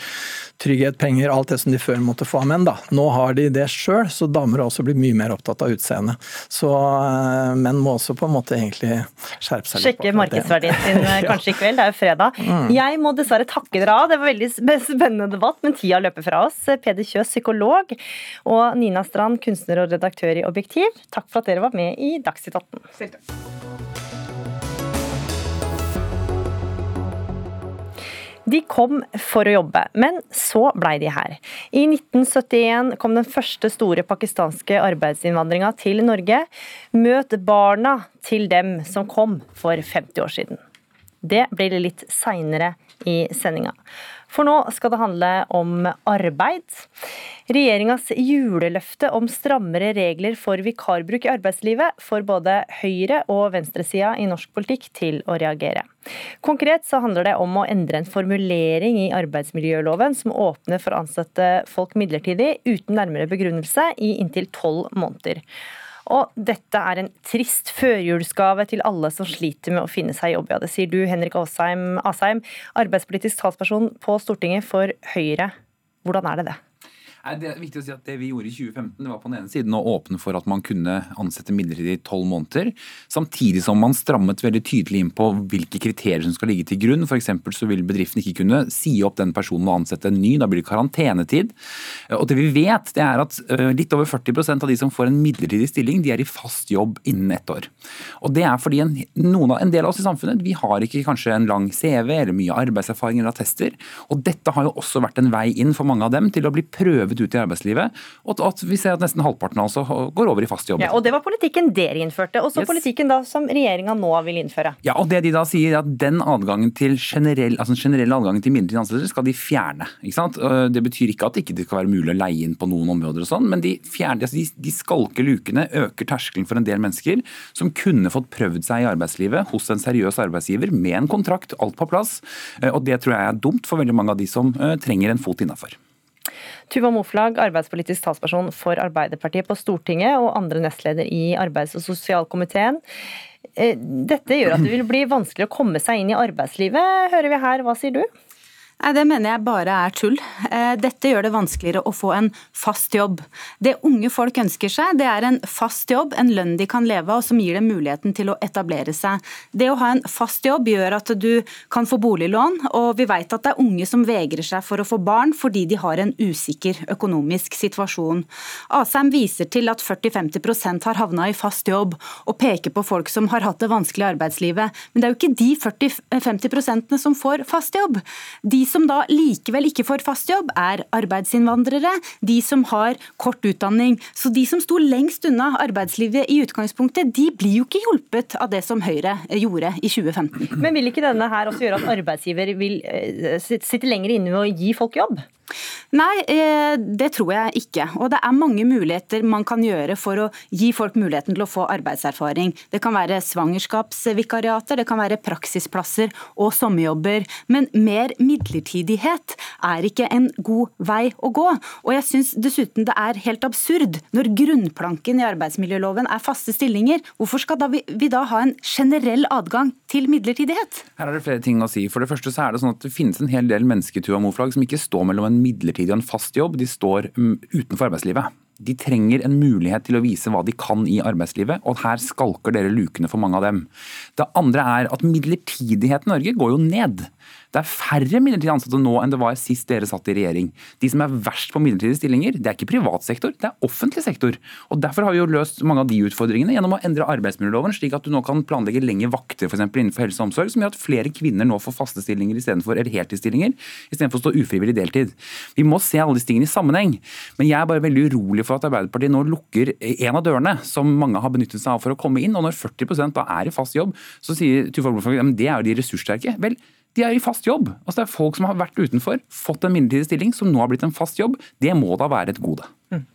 trygghet, penger, alt det som de før måtte få av menn. da. Nå har de det sjøl, så damer har også blitt mye mer opptatt av utseendet. Så uh, menn må også på en måte egentlig skjerpe seg. Sjekke markedsverdien sin eh, kanskje i kveld, det er jo fredag. Mm. Jeg må dessverre takke dere av, det var veldig spennende debatt, men tida løper fra oss. Peder Kjøs, psykolog, og Nina Strand, kunstner og redaktør i Objektiv. Takk for at dere var med i Dagsnytt 18. Selv takk. De kom for å jobbe, men så blei de her. I 1971 kom den første store pakistanske arbeidsinnvandringa til Norge. Møt barna til dem som kom for 50 år siden. Det blir litt seinere i sendinga. For nå skal det handle om arbeid. Regjeringas juleløfte om strammere regler for vikarbruk i arbeidslivet får både høyre- og venstresida i norsk politikk til å reagere. Konkret så handler det om å endre en formulering i arbeidsmiljøloven som åpner for å ansette folk midlertidig uten nærmere begrunnelse i inntil tolv måneder. Og dette er en trist førjulsgave til alle som sliter med å finne seg jobb. Ja, det sier du, Henrik Asheim, arbeidspolitisk talsperson på Stortinget for Høyre. Hvordan er det det? Det er viktig å si at Det vi gjorde i 2015, det var på den ene siden å åpne for at man kunne ansette midlertidig i tolv måneder, samtidig som man strammet veldig tydelig inn på hvilke kriterier som skal ligge til grunn. F.eks. så vil bedriften ikke kunne si opp den personen og ansette en ny. Da blir det karantenetid. Og det vi vet, det er at litt over 40% av de som får en midlertidig stilling, de er i fast jobb innen ett år. Og Det er fordi en, noen, en del av oss i samfunnet vi har ikke kanskje en lang CV eller mye arbeidserfaring eller attester. Og dette har jo også vært en vei inn for mange av dem til å bli prøvet prøvet ut i arbeidslivet, og at vi ser at nesten halvparten altså går over i fast jobb. Ja, og Det var politikken dere innførte, og så yes. politikken da som regjeringa nå vil innføre. Ja, og det de da sier er at Den adgangen til generell, altså generelle adgangen til midlertidige ansettelser skal de fjerne. ikke sant? Det betyr ikke at det ikke skal være mulig å leie inn på noen områder, og sånn, men de, fjerner, altså de, de skalker lukene, øker terskelen for en del mennesker som kunne fått prøvd seg i arbeidslivet hos en seriøs arbeidsgiver med en kontrakt, alt på plass. Og Det tror jeg er dumt for veldig mange av de som trenger en fot innafor. Tuva Moflag, arbeidspolitisk talsperson for Arbeiderpartiet på Stortinget og andre nestleder i arbeids- og sosialkomiteen. Eh, dette gjør at det vil bli vanskelig å komme seg inn i arbeidslivet, hører vi her. Hva sier du? Nei, Det mener jeg bare er tull. Eh, dette gjør det vanskeligere å få en fast jobb. Det unge folk ønsker seg, det er en fast jobb, en lønn de kan leve av, som gir dem muligheten til å etablere seg. Det å ha en fast jobb gjør at du kan få boliglån, og vi vet at det er unge som vegrer seg for å få barn fordi de har en usikker økonomisk situasjon. Asheim viser til at 40-50% har havna i fast jobb, og peker på folk som har hatt det vanskelig i arbeidslivet. Men det er jo ikke de 40-50% som får fast jobb. De som da likevel ikke får fast jobb, er arbeidsinnvandrere, de som har kort utdanning. Så de som sto lengst unna arbeidslivet i utgangspunktet, de blir jo ikke hjulpet av det som Høyre gjorde i 2015. Men vil ikke denne her også gjøre at arbeidsgiver vil eh, sitte lenger inne med å gi folk jobb? Nei, eh, det tror jeg ikke. Og det er mange muligheter man kan gjøre for å gi folk muligheten til å få arbeidserfaring. Det kan være svangerskapsvikariater, det kan være praksisplasser og sommerjobber. Men mer midlertidighet er ikke en god vei å gå. Og jeg syns dessuten det er helt absurd når grunnplanken i arbeidsmiljøloven er faste stillinger. Hvorfor skal da vi, vi da ha en generell adgang til midlertidighet? Her er det flere ting å si. For det første så er det sånn at det finnes en hel del mennesker som ikke står mellom en midlertidig og en fast jobb, de står mm, utenfor arbeidslivet. De trenger en mulighet til å vise hva de kan i arbeidslivet, og her skalker dere lukene for mange av dem. Det andre er at midlertidighet i Norge går jo ned. Det er færre midlertidig ansatte nå enn det var sist dere satt i regjering. De som er verst på midlertidige stillinger, det er ikke privat sektor, det er offentlig sektor. Og Derfor har vi jo løst mange av de utfordringene gjennom å endre arbeidsmiljøloven, slik at du nå kan planlegge lengre vakter eksempel, innenfor helse og omsorg, som gjør at flere kvinner nå får faste stillinger istedenfor heltidsstillinger, istedenfor å stå ufrivillig deltid. Vi må se alle disse tingene i sammenheng. Men jeg er bare veldig urolig for at Arbeiderpartiet nå lukker en av dørene som mange har benyttet seg av for å komme inn. Og når 40% da er i fast jobb, så sier Tuva Blomfang at det er jo de ressurssterke. Vel, de er i fast jobb. Altså Det er folk som har vært utenfor, fått en midlertidig stilling, som nå har blitt en fast jobb. Det må da være et gode. Mm.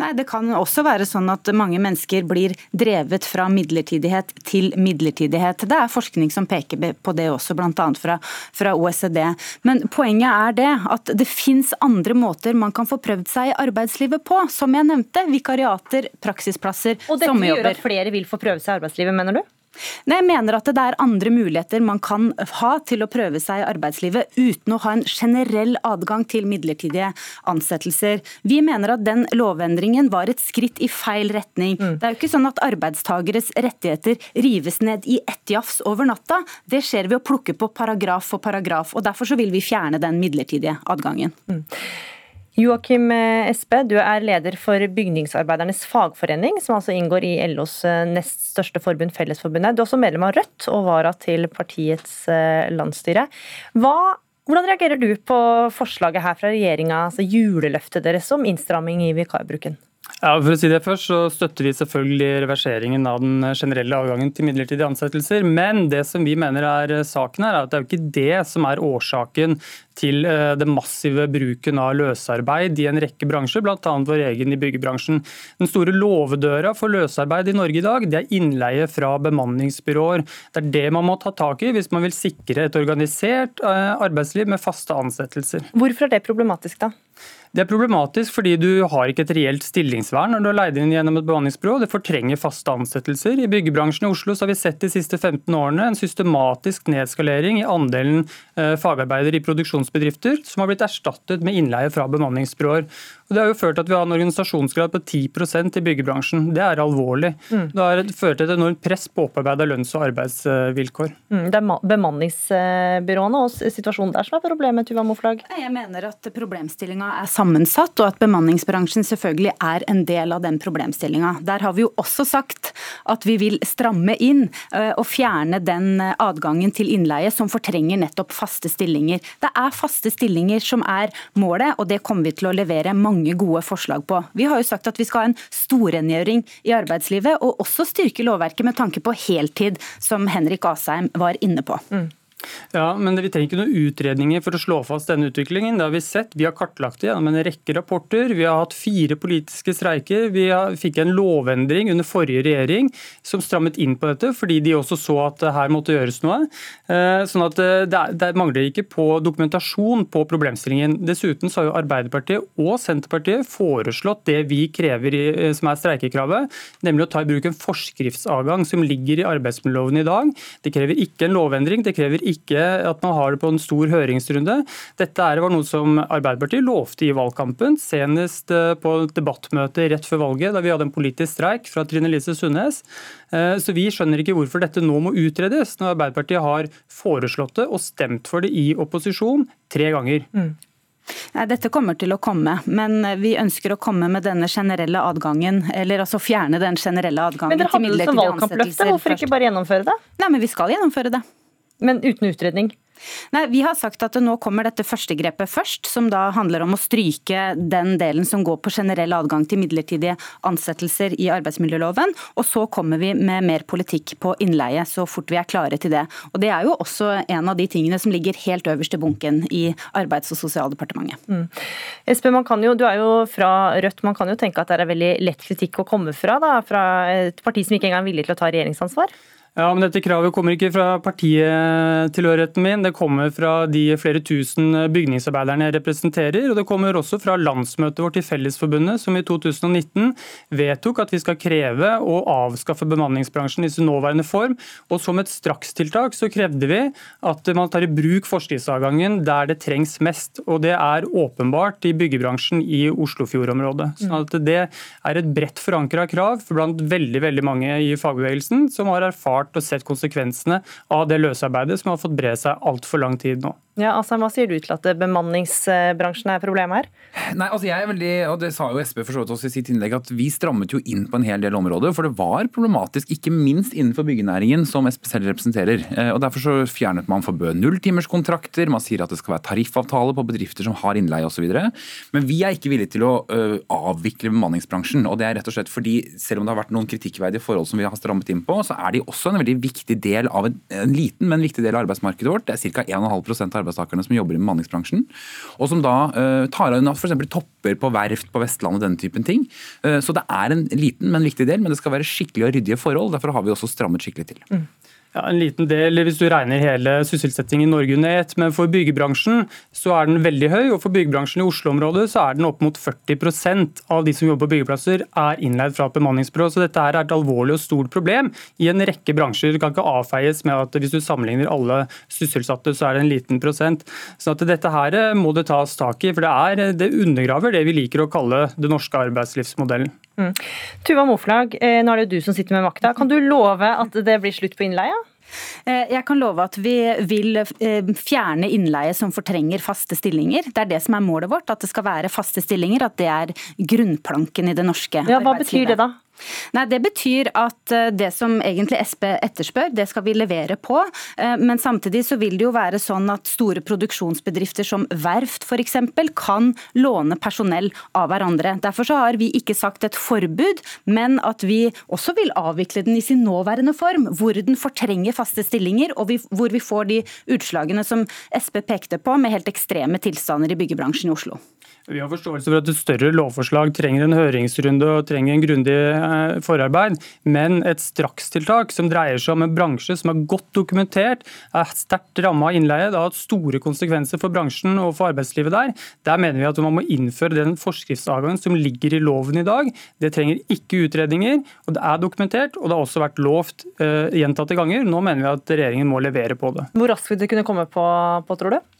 Nei, Det kan også være sånn at mange mennesker blir drevet fra midlertidighet til midlertidighet. Det er forskning som peker på det også, bl.a. Fra, fra OECD. Men poenget er det at det fins andre måter man kan få prøvd seg i arbeidslivet på. Som jeg nevnte, vikariater, praksisplasser, sommerjobber. Og dette gjør at flere vil få prøve seg i arbeidslivet, mener du? Nei, Jeg mener at det er andre muligheter man kan ha til å prøve seg i arbeidslivet uten å ha en generell adgang til midlertidige ansettelser. Vi mener at den lovendringen var et skritt i feil retning. Mm. Det er jo ikke sånn at arbeidstageres rettigheter rives ned i ett jafs over natta. Det skjer ved å plukke på paragraf for paragraf. og Derfor så vil vi fjerne den midlertidige adgangen. Mm. Joakim eh, Espe, du er leder for Bygningsarbeidernes fagforening, som altså inngår i LOs eh, nest største forbund, Fellesforbundet. Du er også medlem av Rødt og vara til partiets eh, landsstyre. Hva, hvordan reagerer du på forslaget her fra regjeringa, altså juleløftet deres om innstramming i vikarbruken? Ja, for å si det først, så støtter vi selvfølgelig reverseringen av den generelle avgangen til midlertidige ansettelser. Men det som vi mener er saken her, er at det er jo ikke det som er årsaken til det den massive bruken av løsarbeid i en rekke bransjer, bl.a. vår egen i byggebransjen. Den store låvedøra for løsarbeid i Norge i dag, det er innleie fra bemanningsbyråer. Det er det man må ta tak i hvis man vil sikre et organisert eh, arbeidsliv med faste ansettelser. Hvorfor er det problematisk, da? Det er problematisk fordi du har ikke et reelt stillingsvern når du er leid inn gjennom et bemanningsbyrå. Det fortrenger faste ansettelser. I byggebransjen i Oslo har vi sett de siste 15 årene en systematisk nedskalering i andelen fagarbeidere i produksjonsbedrifter som har blitt erstattet med innleie fra bemanningsbyråer. Og det har jo ført til at vi har en organisasjonsgrad på 10% i byggebransjen. Det er alvorlig. Mm. Det har ført til et enormt press på opparbeida lønns- og arbeidsvilkår. Mm, det er bemanningsbyråene og situasjonen der som er problemet, Tuva Moflag? Jeg mener at problemstillinga er sammensatt, og at bemanningsbransjen selvfølgelig er en del av den problemstillinga. Der har vi jo også sagt at vi vil stramme inn eh, og fjerne den adgangen til innleie som fortrenger nettopp faste stillinger. Det er faste stillinger som er målet, og det kommer vi til å levere mange gode forslag på. Vi har jo sagt at vi skal ha en storrengjøring i arbeidslivet, og også styrke lovverket med tanke på heltid, som Henrik Asheim var inne på. Mm. Ja, men Vi trenger ikke noen utredninger for å slå fast denne utviklingen. Det har Vi sett. Vi har kartlagt det gjennom en rekke rapporter. Vi har hatt fire politiske streiker. Vi fikk en lovendring under forrige regjering som strammet inn på dette, fordi de også så at her måtte gjøres noe. Eh, sånn at Det, Det mangler ikke på dokumentasjon på problemstillingen. Dessuten så har jo Arbeiderpartiet og Senterpartiet foreslått det vi krever i, eh, som er streikekravet, nemlig å ta i bruk en forskriftsadgang som ligger i arbeidsmiljøloven i dag. Det krever ikke en lovendring. det krever ikke ikke at man har det på en stor høringsrunde. Dette var noe som Arbeiderpartiet lovte i valgkampen, senest eh, på et debattmøte rett før valget, da vi hadde en politisk streik fra Trine Lise Sundnes. Eh, så vi skjønner ikke hvorfor dette nå må utredes, når Arbeiderpartiet har foreslått det og stemt for det i opposisjon tre ganger. Mm. Nei, Dette kommer til å komme, men vi ønsker å komme med denne generelle adgangen, eller altså fjerne den generelle adgangen til midlertidige ansettelser. Men dere hadde det som valgkampløfte, hvorfor ikke bare gjennomføre det? Nei, men vi skal gjennomføre det. Men uten utredning? Nei, Vi har sagt at nå kommer dette første grepet først, som da handler om å stryke den delen som går på generell adgang til midlertidige ansettelser i arbeidsmiljøloven. Og så kommer vi med mer politikk på innleie så fort vi er klare til det. Og Det er jo også en av de tingene som ligger helt øverst i bunken i Arbeids- og sosialdepartementet. Mm. Espen, man kan jo, du er jo fra Rødt, man kan jo tenke at det er veldig lett kritikk å komme fra, da, fra et parti som ikke engang er villig til å ta regjeringsansvar? Ja, men Dette kravet kommer ikke fra partitilhørigheten min, det kommer fra de flere tusen bygningsarbeiderne jeg representerer. Og det kommer også fra landsmøtet vårt i Fellesforbundet, som i 2019 vedtok at vi skal kreve å avskaffe bemanningsbransjen i sin nåværende form. Og som et strakstiltak så krevde vi at man tar i bruk forskriftsadgangen der det trengs mest. Og det er åpenbart i byggebransjen i Oslofjordområdet. Så at det er et bredt forankra krav blant veldig, veldig mange i fagbevegelsen som har erfart erfart og sett konsekvensene av det løsarbeidet som har fått bre seg altfor lang tid nå. Ja, altså, Hva sier du til at bemanningsbransjen er problemet her? Nei, altså jeg er veldig, og Det sa jo SP for så vidt også i sitt innlegg, at vi strammet jo inn på en hel del områder. For det var problematisk, ikke minst innenfor byggenæringen, som SP selv representerer. Eh, og Derfor så fjernet man forbød nulltimerskontrakter, man sier at det skal være tariffavtale på bedrifter som har innleie osv. Men vi er ikke villige til å uh, avvikle bemanningsbransjen. og det er rett og slett fordi Selv om det har vært noen kritikkverdige forhold som vi har strammet inn på, så er de også en veldig viktig del av en, en liten, men viktig del av arbeidsmarkedet vårt. Det er ca. 1,5 av arbeidstakerne som jobber i bemanningsbransjen. Og som da uh, tar av f.eks. topper på verft på Vestlandet, denne typen ting. Uh, så det er en liten, men viktig del, men det skal være skikkelige og ryddige forhold. Derfor har vi også strammet skikkelig til. Mm. Ja, En liten del hvis du regner hele sysselsettingen i Norge under ett. Men for byggebransjen så er den veldig høy, og for byggebransjen i Oslo-området så er den opp mot 40% av de som jobber på byggeplasser er innleid fra bemanningsbyrå. Så dette er et alvorlig og stort problem i en rekke bransjer. Det kan ikke avfeies med at hvis du sammenligner alle sysselsatte, så er det en liten prosent. Så dette her må det tas tak i, for det, er, det undergraver det vi liker å kalle den norske arbeidslivsmodellen. Mm. Tuva Moflag, eh, nå er det du som sitter med makta. Kan du love at det blir slutt på innleie? Eh, jeg kan love at vi vil eh, fjerne innleie som fortrenger faste stillinger. Det er det som er målet vårt, at det skal være faste stillinger. At det er grunnplanken i det norske ja, Hva betyr det da? Nei, Det betyr at eh, det som egentlig SP etterspør, det skal vi levere på. Eh, men samtidig så vil det jo være sånn at store produksjonsbedrifter som verft f.eks. kan låne personell av hverandre. Derfor så har vi ikke sagt et forbud, men at vi også vil avvikle den i sin nåværende form. Hvor den fortrenger faste stillinger, og hvor vi får de utslagene som SP pekte på, med helt ekstreme tilstander i byggebransjen i Oslo. Vi har forståelse for at et større lovforslag trenger en høringsrunde og trenger en grundig eh, forarbeid, men et strakstiltak som dreier seg om en bransje som er godt dokumentert, er sterkt ramma av innleie, det har hatt store konsekvenser for bransjen og for arbeidslivet der. Der mener vi at man må innføre den forskriftsadgangen som ligger i loven i dag. Det trenger ikke utredninger, og det er dokumentert, og det har også vært lovt uh, gjentatte ganger. Nå mener vi at regjeringen må levere på det. Hvor raskt vil det kunne komme på, på tror du?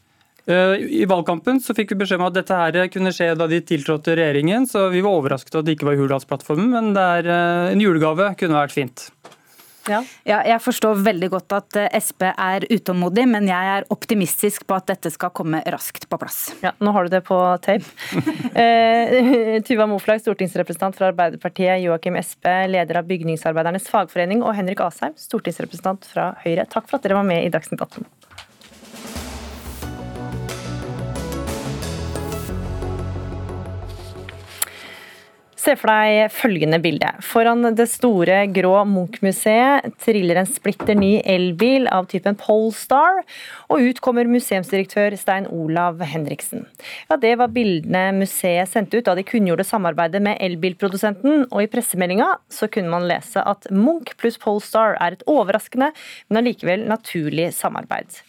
Eh, I valgkampen så fikk vi beskjed om at dette her kunne skje da de tiltrådte regjeringen, så vi var overrasket at det ikke var i Hurdalsplattformen, men det er eh, en julegave kunne vært fint. Ja. ja. jeg forstår veldig godt at eh, Sp er utålmodig, men jeg er optimistisk på at dette skal komme raskt på plass. Ja, Nå har du det på tape. eh, Tuva Moflag, stortingsrepresentant fra Arbeiderpartiet, Joakim Sp, leder av Bygningsarbeidernes fagforening, og Henrik Asheim, stortingsrepresentant fra Høyre. Takk for at dere var med i Dagsnytt 18. Se for deg følgende bilde. Foran det store, grå Munch-museet triller en splitter ny elbil av typen Polestar, og ut kommer museumsdirektør Stein Olav Henriksen. Ja, Det var bildene museet sendte ut da de kunngjorde samarbeidet med elbilprodusenten, og i pressemeldinga så kunne man lese at Munch pluss Polestar er et overraskende, men allikevel naturlig samarbeid.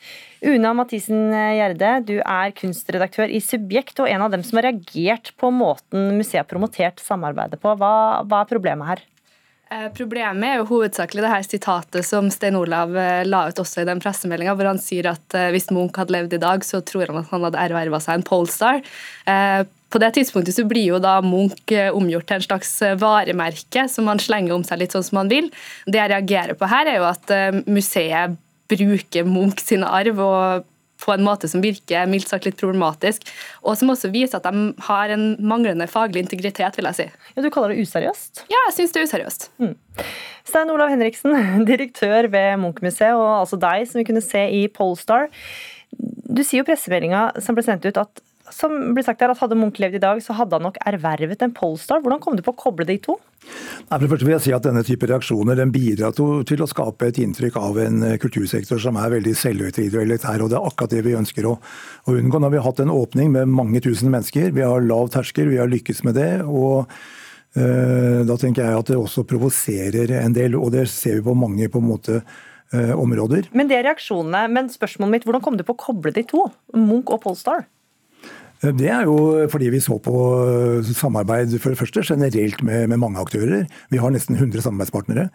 Una Mathisen Gjerde, du er kunstredaktør i Subjekt og en av dem som har reagert på måten museet har promotert samarbeidet på. Hva, hva er problemet her? Eh, problemet er jo hovedsakelig det her sitatet som Stein Olav eh, la ut også i den pressemeldinga, hvor han sier at eh, hvis Munch hadde levd i dag, så tror han at han hadde erverva seg en Polestar. På det tidspunktet så blir jo da Munch omgjort til en slags varemerke som han slenger om seg litt sånn som han vil. Det jeg reagerer på her, er jo at museet bruke Munch sin arv og på en måte som virker mildt sagt litt problematisk, og som også viser at de har en manglende faglig integritet, vil jeg si. Ja, Du kaller det useriøst? Ja, jeg syns det er useriøst. Mm. Stein Olav Henriksen, direktør ved Munch-museet, og altså deg, som vi kunne se i Polestar. Du sier jo pressemeldinga som ble sendt ut at som ble sagt her, at Hadde Munch levd i dag, så hadde han nok ervervet en Polestar. Hvordan kom du på å koble de to? Nei, for det første vil jeg si at Denne type reaksjoner den bidrar til å skape et inntrykk av en eh, kultursektor som er veldig selvhøytidelig og elitær. og Det er akkurat det vi ønsker å, å unngå. Nå har vi hatt en åpning med mange tusen mennesker. Vi har lav terskel, vi har lykkes med det. og øh, Da tenker jeg at det også provoserer en del, og det ser vi på mange på en måte øh, områder. Men det er reaksjonene. Men spørsmålet mitt, hvordan kom du på å koble de to? Munch og Polestar? Det er jo fordi vi så på samarbeid for det første generelt med, med, mange aktører. Vi har nesten 100 samarbeidspartnere.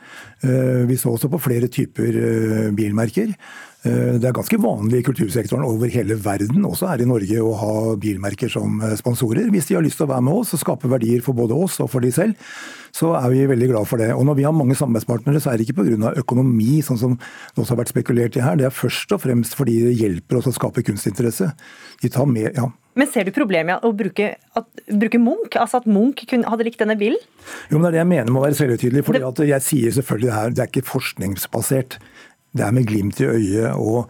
Eh, vi så også på flere typer eh, bilmerker. Eh, det er ganske vanlig i kultursektoren over hele verden, også her i Norge, å ha bilmerker som sponsorer. Hvis de har lyst til å være med oss og skape verdier for både oss og for de selv, så er vi veldig glad for det. Og når vi har mange samarbeidspartnere, så er det ikke pga. økonomi, sånn som det også har vært spekulert i her. Det er først og fremst fordi det hjelper oss å skape kunstinteresse. De tar med, ja, men ser du problemet med å bruke, at, bruke Munch? Altså at Munch kun, hadde likt denne bilen? Jo, men Det er det jeg mener med å være selvhøytidelig. Jeg sier selvfølgelig det her, det er ikke forskningsbasert. Det er med glimt i øyet og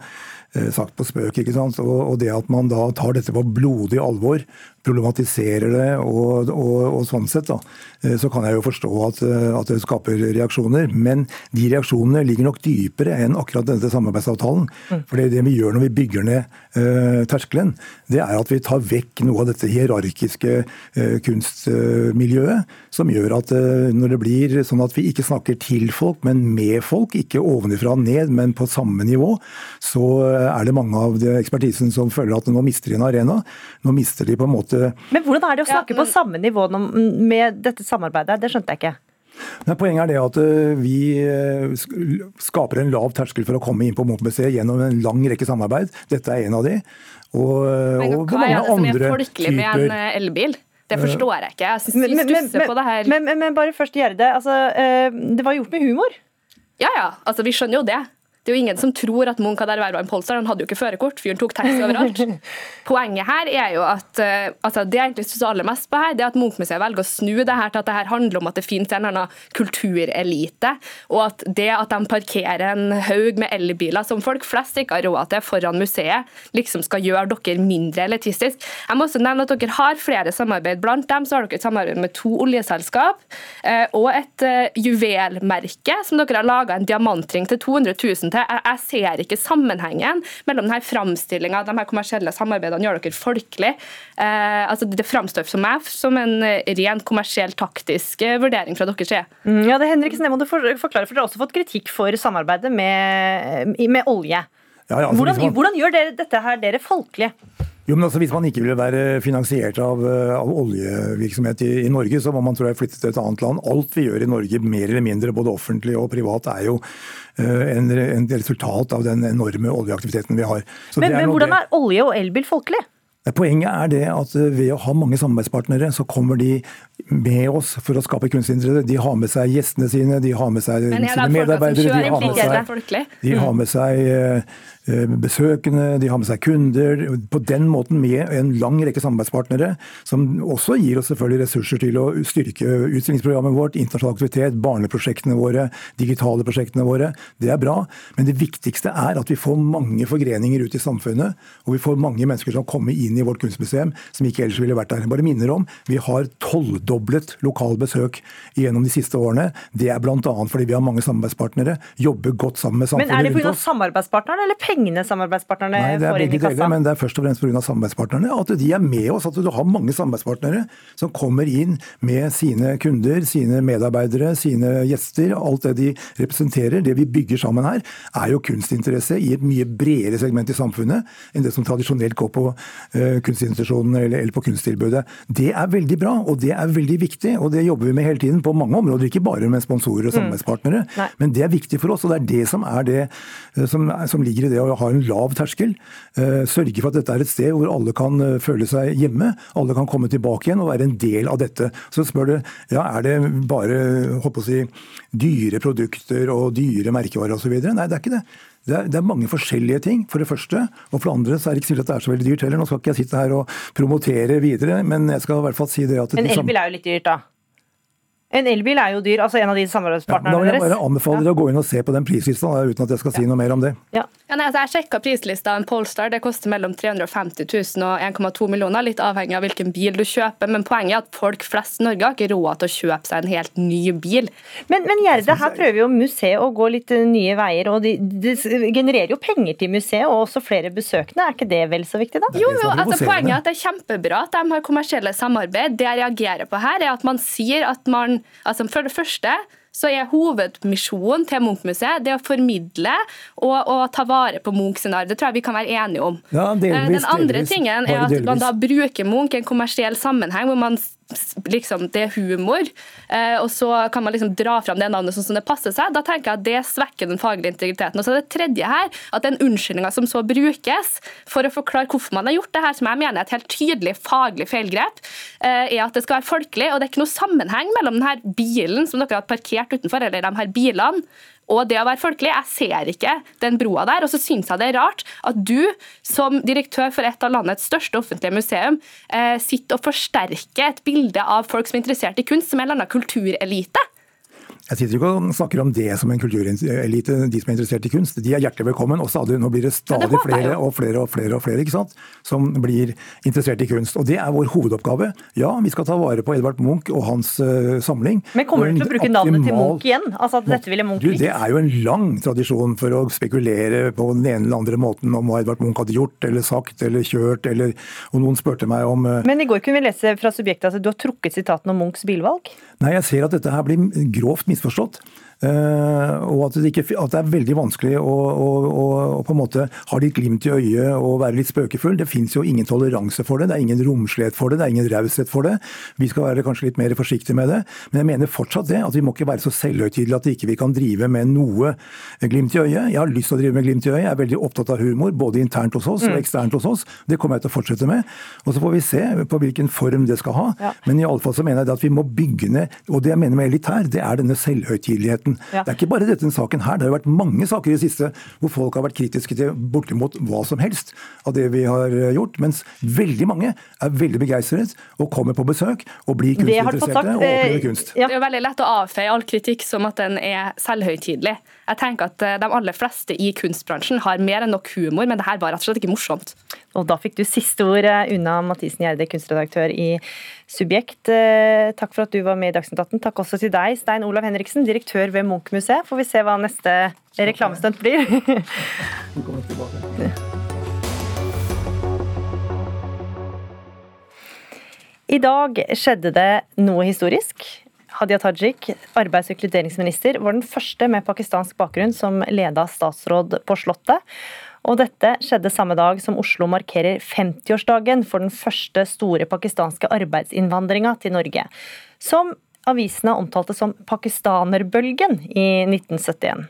sagt på spøk. ikke sant? Og, og, det at man da tar dette på blodig alvor, problematiserer det og, og, og, sånn sett, da, eh, så kan jeg jo forstå at, eh, at, det skaper reaksjoner. Men de reaksjonene ligger nok dypere enn akkurat denne samarbeidsavtalen. Mm. For det vi gjør når vi bygger ned uh, terskelen, det er at vi tar vekk noe av dette hierarkiske uh, kunstmiljøet, som gjør at uh, når det blir sånn at vi ikke snakker til folk, men med folk, ikke ovenifra og ned, men på samme nivå, så er det mange av ekspertisen som føler at nå mister de en arena. Nå mister de på en måte Men hvordan er det å snakke ja, men... på samme nivå med dette samarbeidet? Det skjønte jeg ikke. Nei, poenget er det at eh, vi eh, skaper en lav terskel for å komme inn på Munch-museet gjennom en lang rekke samarbeid. Dette er en av de. Og, men, og hva er det som er folkelig med en eh, elbil? Det forstår jeg ikke. Jeg synes men, men, men, på det her. Men, men, men bare først gjøre det. Altså, det var gjort med humor. Ja ja, altså vi skjønner jo det. Det er jo ingen som tror at Munch hadde erverva en Polestar, han hadde jo ikke førerkort. Fyren tok taxi overalt. Poenget her er jo at uh, altså det jeg egentlig synes aller mest på her, det er at Munch-museet velger å snu det her til at det her handler om at det finnes en eller annen kulturelite, og at det at de parkerer en haug med elbiler som folk flest ikke har råd til foran museet, liksom skal gjøre dere mindre elitistisk. Jeg må også nevne at dere har flere samarbeid. Blant dem så har dere et samarbeid med to oljeselskap uh, og et uh, juvelmerke som dere har laga en diamantring til 200 000 til. Jeg, jeg ser ikke sammenhengen mellom denne framstillinga de her kommersielle samarbeidene gjør dere folkelig. Eh, altså det framstår for meg som en ren kommersiell, taktisk eh, vurdering fra deres side. Mm, ja, det Henriksen, det må du forklare, for dere har også fått kritikk for samarbeidet med, med olje. Ja, ja, hvordan, hvordan, gjør dere dette her dere folkelige? Jo, men altså, Hvis man ikke ville være finansiert av, eh, av oljevirksomhet i, i, Norge, så må man tror jeg flytte til et annet land. Alt vi gjør i Norge, mer eller mindre, både offentlig og privat, er jo uh, en, en, resultat av den enorme oljeaktiviteten vi har. Så men, men hvordan er olje og elbil folkelig? Poenget er det at eh, ved å ha mange samarbeidspartnere, så kommer de med oss for å skape kunstinteresse. De har med seg gjestene sine, de har med seg sine medarbeidere, de har med seg, de har med seg Eh, besøkende, de har med seg kunder. På den måten med en lang rekke samarbeidspartnere, som også gir oss selvfølgelig ressurser til å styrke utstillingsprogrammet vårt, internasjonal aktivitet, barneprosjektene våre, digitale prosjektene våre. Det er bra, men det viktigste er at vi får mange forgreninger ut i samfunnet, og vi får mange mennesker som kommer inn i vårt kunstmuseum som ikke ellers ville vært der. Jeg bare minner om, vi har tolvdoblet lokal besøk gjennom de siste årene. Det er bl.a. fordi vi har mange samarbeidspartnere, jobber godt sammen med samfunnet rundt oss. Men er det pga. samarbeidspartnerne eller pengene samarbeidspartnerne Nei, det er får inn i kassa? Deler, men det er først og fremst pga. samarbeidspartnerne. At de er med oss. At du har mange samarbeidspartnere som kommer inn med sine kunder, sine medarbeidere, sine gjester. Alt det de representerer. Det vi bygger sammen her, er jo kunstinteresse i et mye bredere segment i samfunnet enn det som tradisjonelt går på uh, kunstinstitusjonene eller, eller på kunsttilbudet. Det er veldig bra, og det er veldig viktig. Og det jobber vi med hele tiden på mange områder, ikke bare med sponsorer og mm. samarbeidspartnere. Mm. Men det er viktig for oss, og det er det som er det eh, som, som ligger i det å ha en lav terskel. Eh, sørge for at dette er et sted hvor alle kan eh, føle seg hjemme. Alle kan komme tilbake igjen og være en del av dette. Så spør du ja, er det bare håper å si, dyre produkter og dyre merkevarer osv. Nei, det er ikke det. Det er, det er, mange forskjellige ting, for det første. Og for det andre så er det ikke sikkert at det er så veldig dyrt heller. Nå skal ikke jeg sitte her og promotere videre, men jeg skal i hvert fall si det at Men elbil er jo litt dyrt, da? En elbil er jo dyr, altså en av de samarbeidspartnerne deres. Ja, da vil jeg bare anbefale dere å gå inn og se på den prislista, uten at jeg skal si noe mer om det. Ja. Ja, nei, altså jeg sjekka prislista. En Polestar det koster mellom 350 000 og 1,2 millioner, litt avhengig av hvilken bil du kjøper. Men poenget er at folk flest i Norge har ikke råd til å kjøpe seg en helt ny bil. Men, men Gjerde, her prøver jo museet å gå litt nye veier, og det de genererer jo penger til museet, og også flere besøkende. Er ikke det vel så viktig, da? Jo, jo, altså Poenget er at det er kjempebra at de har kommersielle samarbeid. Det jeg reagerer på her, er at man sier at man altså For det første så er hovedmisjonen til Munch-museet det å formidle og, og, ta vare på Munchs arv. Det tror jeg vi kan være enige om. Ja, delvis, Den andre delvis, tingen er at man da bruker Munch i en kommersiell sammenheng hvor man liksom, det er humor, eh, og så kan man liksom dra fram det navnet sånn som det passer seg. Da tenker jeg at det svekker den faglige integriteten. Og så er det tredje her, at den unnskyldninga som så brukes for å forklare hvorfor man har gjort det her, som jeg mener er et helt tydelig faglig feilgrep, eh, er at det skal være folkelig, og det er ikke noe sammenheng mellom denne bilen som dere har parkert utenfor, eller de her bilene, og det å være folkelig. Jeg ser ikke den broa der. Og så syns jeg det er rart at du, som direktør for et av landets største offentlige museum, eh, sitter og forsterker et bilde av folk som er interessert i kunst, som en eller annen kulturelite. Jeg sitter ikke og snakker om det som en kulturelite, de som er interessert i kunst. De er hjertelig velkommen. og stadig, Nå blir det stadig det flere og flere og flere og flere ikke sant? som blir interessert i kunst. Og Det er vår hovedoppgave. Ja, vi skal ta vare på Edvard Munch og hans uh, samling. Men kommer du til å bruke navnet til Munch igjen? Altså at dette ville Munch du, Det er jo en lang tradisjon for å spekulere på den ene eller andre måten om hva Edvard Munch hadde gjort eller sagt eller kjørt, eller Og noen spurte meg om uh, Men i går kunne vi lese fra subjektet at du har trukket sitatene om Munchs bilvalg? Nei, jeg ser at dette her blir grovt misforstått. Uh, og at det, ikke, at det, er veldig vanskelig å, å, å, å, på en måte ha litt glimt i øyet og være litt spøkefull. Det fins jo ingen toleranse for det, det er ingen romslighet for det, det er ingen raushet for det. Vi skal være kanskje litt mer forsiktige med det. Men jeg mener fortsatt det, at vi må ikke være så selvhøytidelige at vi ikke kan drive med noe glimt i øyet. Jeg har lyst til å drive med glimt i øyet, jeg er veldig opptatt av humor, både internt hos oss og Mm. eksternt hos oss. Det kommer jeg til å fortsette med. Og så får vi se på hvilken form det skal ha. Ja. Men i alle fall så mener jeg det at vi må bygge ned, og det jeg mener med elitær, det er denne selvhøytideligheten. Ja. Det er ikke bare dette saken her. Det har vært mange saker i det siste hvor folk har vært kritiske til bortimot hva som helst av det vi har eh, gjort, mens veldig mange er veldig begeistret og kommer på besøk og blir kunstinteresserte sagt, og eh, opplever kunst. Det er jo veldig lett å avfeie all kritikk som at den er selvhøytidelig. Jeg tenker at eh, De aller fleste i kunstbransjen har mer enn nok humor, men det her var rett og slett ikke morsomt. Og da fikk du siste ord, unna Mathisen Gjerde, kunstredaktør i Subjekt. Eh, Takk for at du var med i Dagsnytt 18. Takk også til deg, Stein Olav Henriksen, direktør ved Munch-museet. Får vi se hva neste reklamestunt blir. I dag skjedde det noe historisk. Hadia Tajik, arbeids- og inkluderingsminister, var den første med pakistansk bakgrunn som leda statsråd på Slottet. Og dette skjedde samme dag som Oslo markerer 50-årsdagen for den første store pakistanske arbeidsinnvandringa til Norge. Som avisene omtalte som pakistanerbølgen i 1971.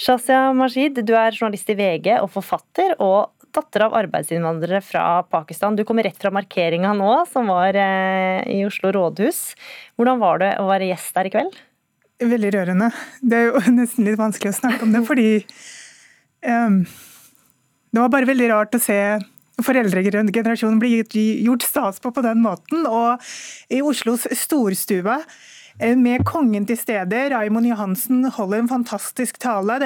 Shazia Majid, du er journalist i VG og forfatter, og datter av arbeidsinnvandrere fra Pakistan. Du kommer rett fra markeringa nå, som var eh, i Oslo rådhus. Hvordan var det å være gjest der i kveld? Veldig rørende. Det er jo nesten litt vanskelig å snakke om det, fordi um, det var bare veldig rart å se foreldregenerasjonen bli gjort stas på på den måten. Og i Oslos storstue eh, med kongen til stede, Raimond Johansen holder en fantastisk tale.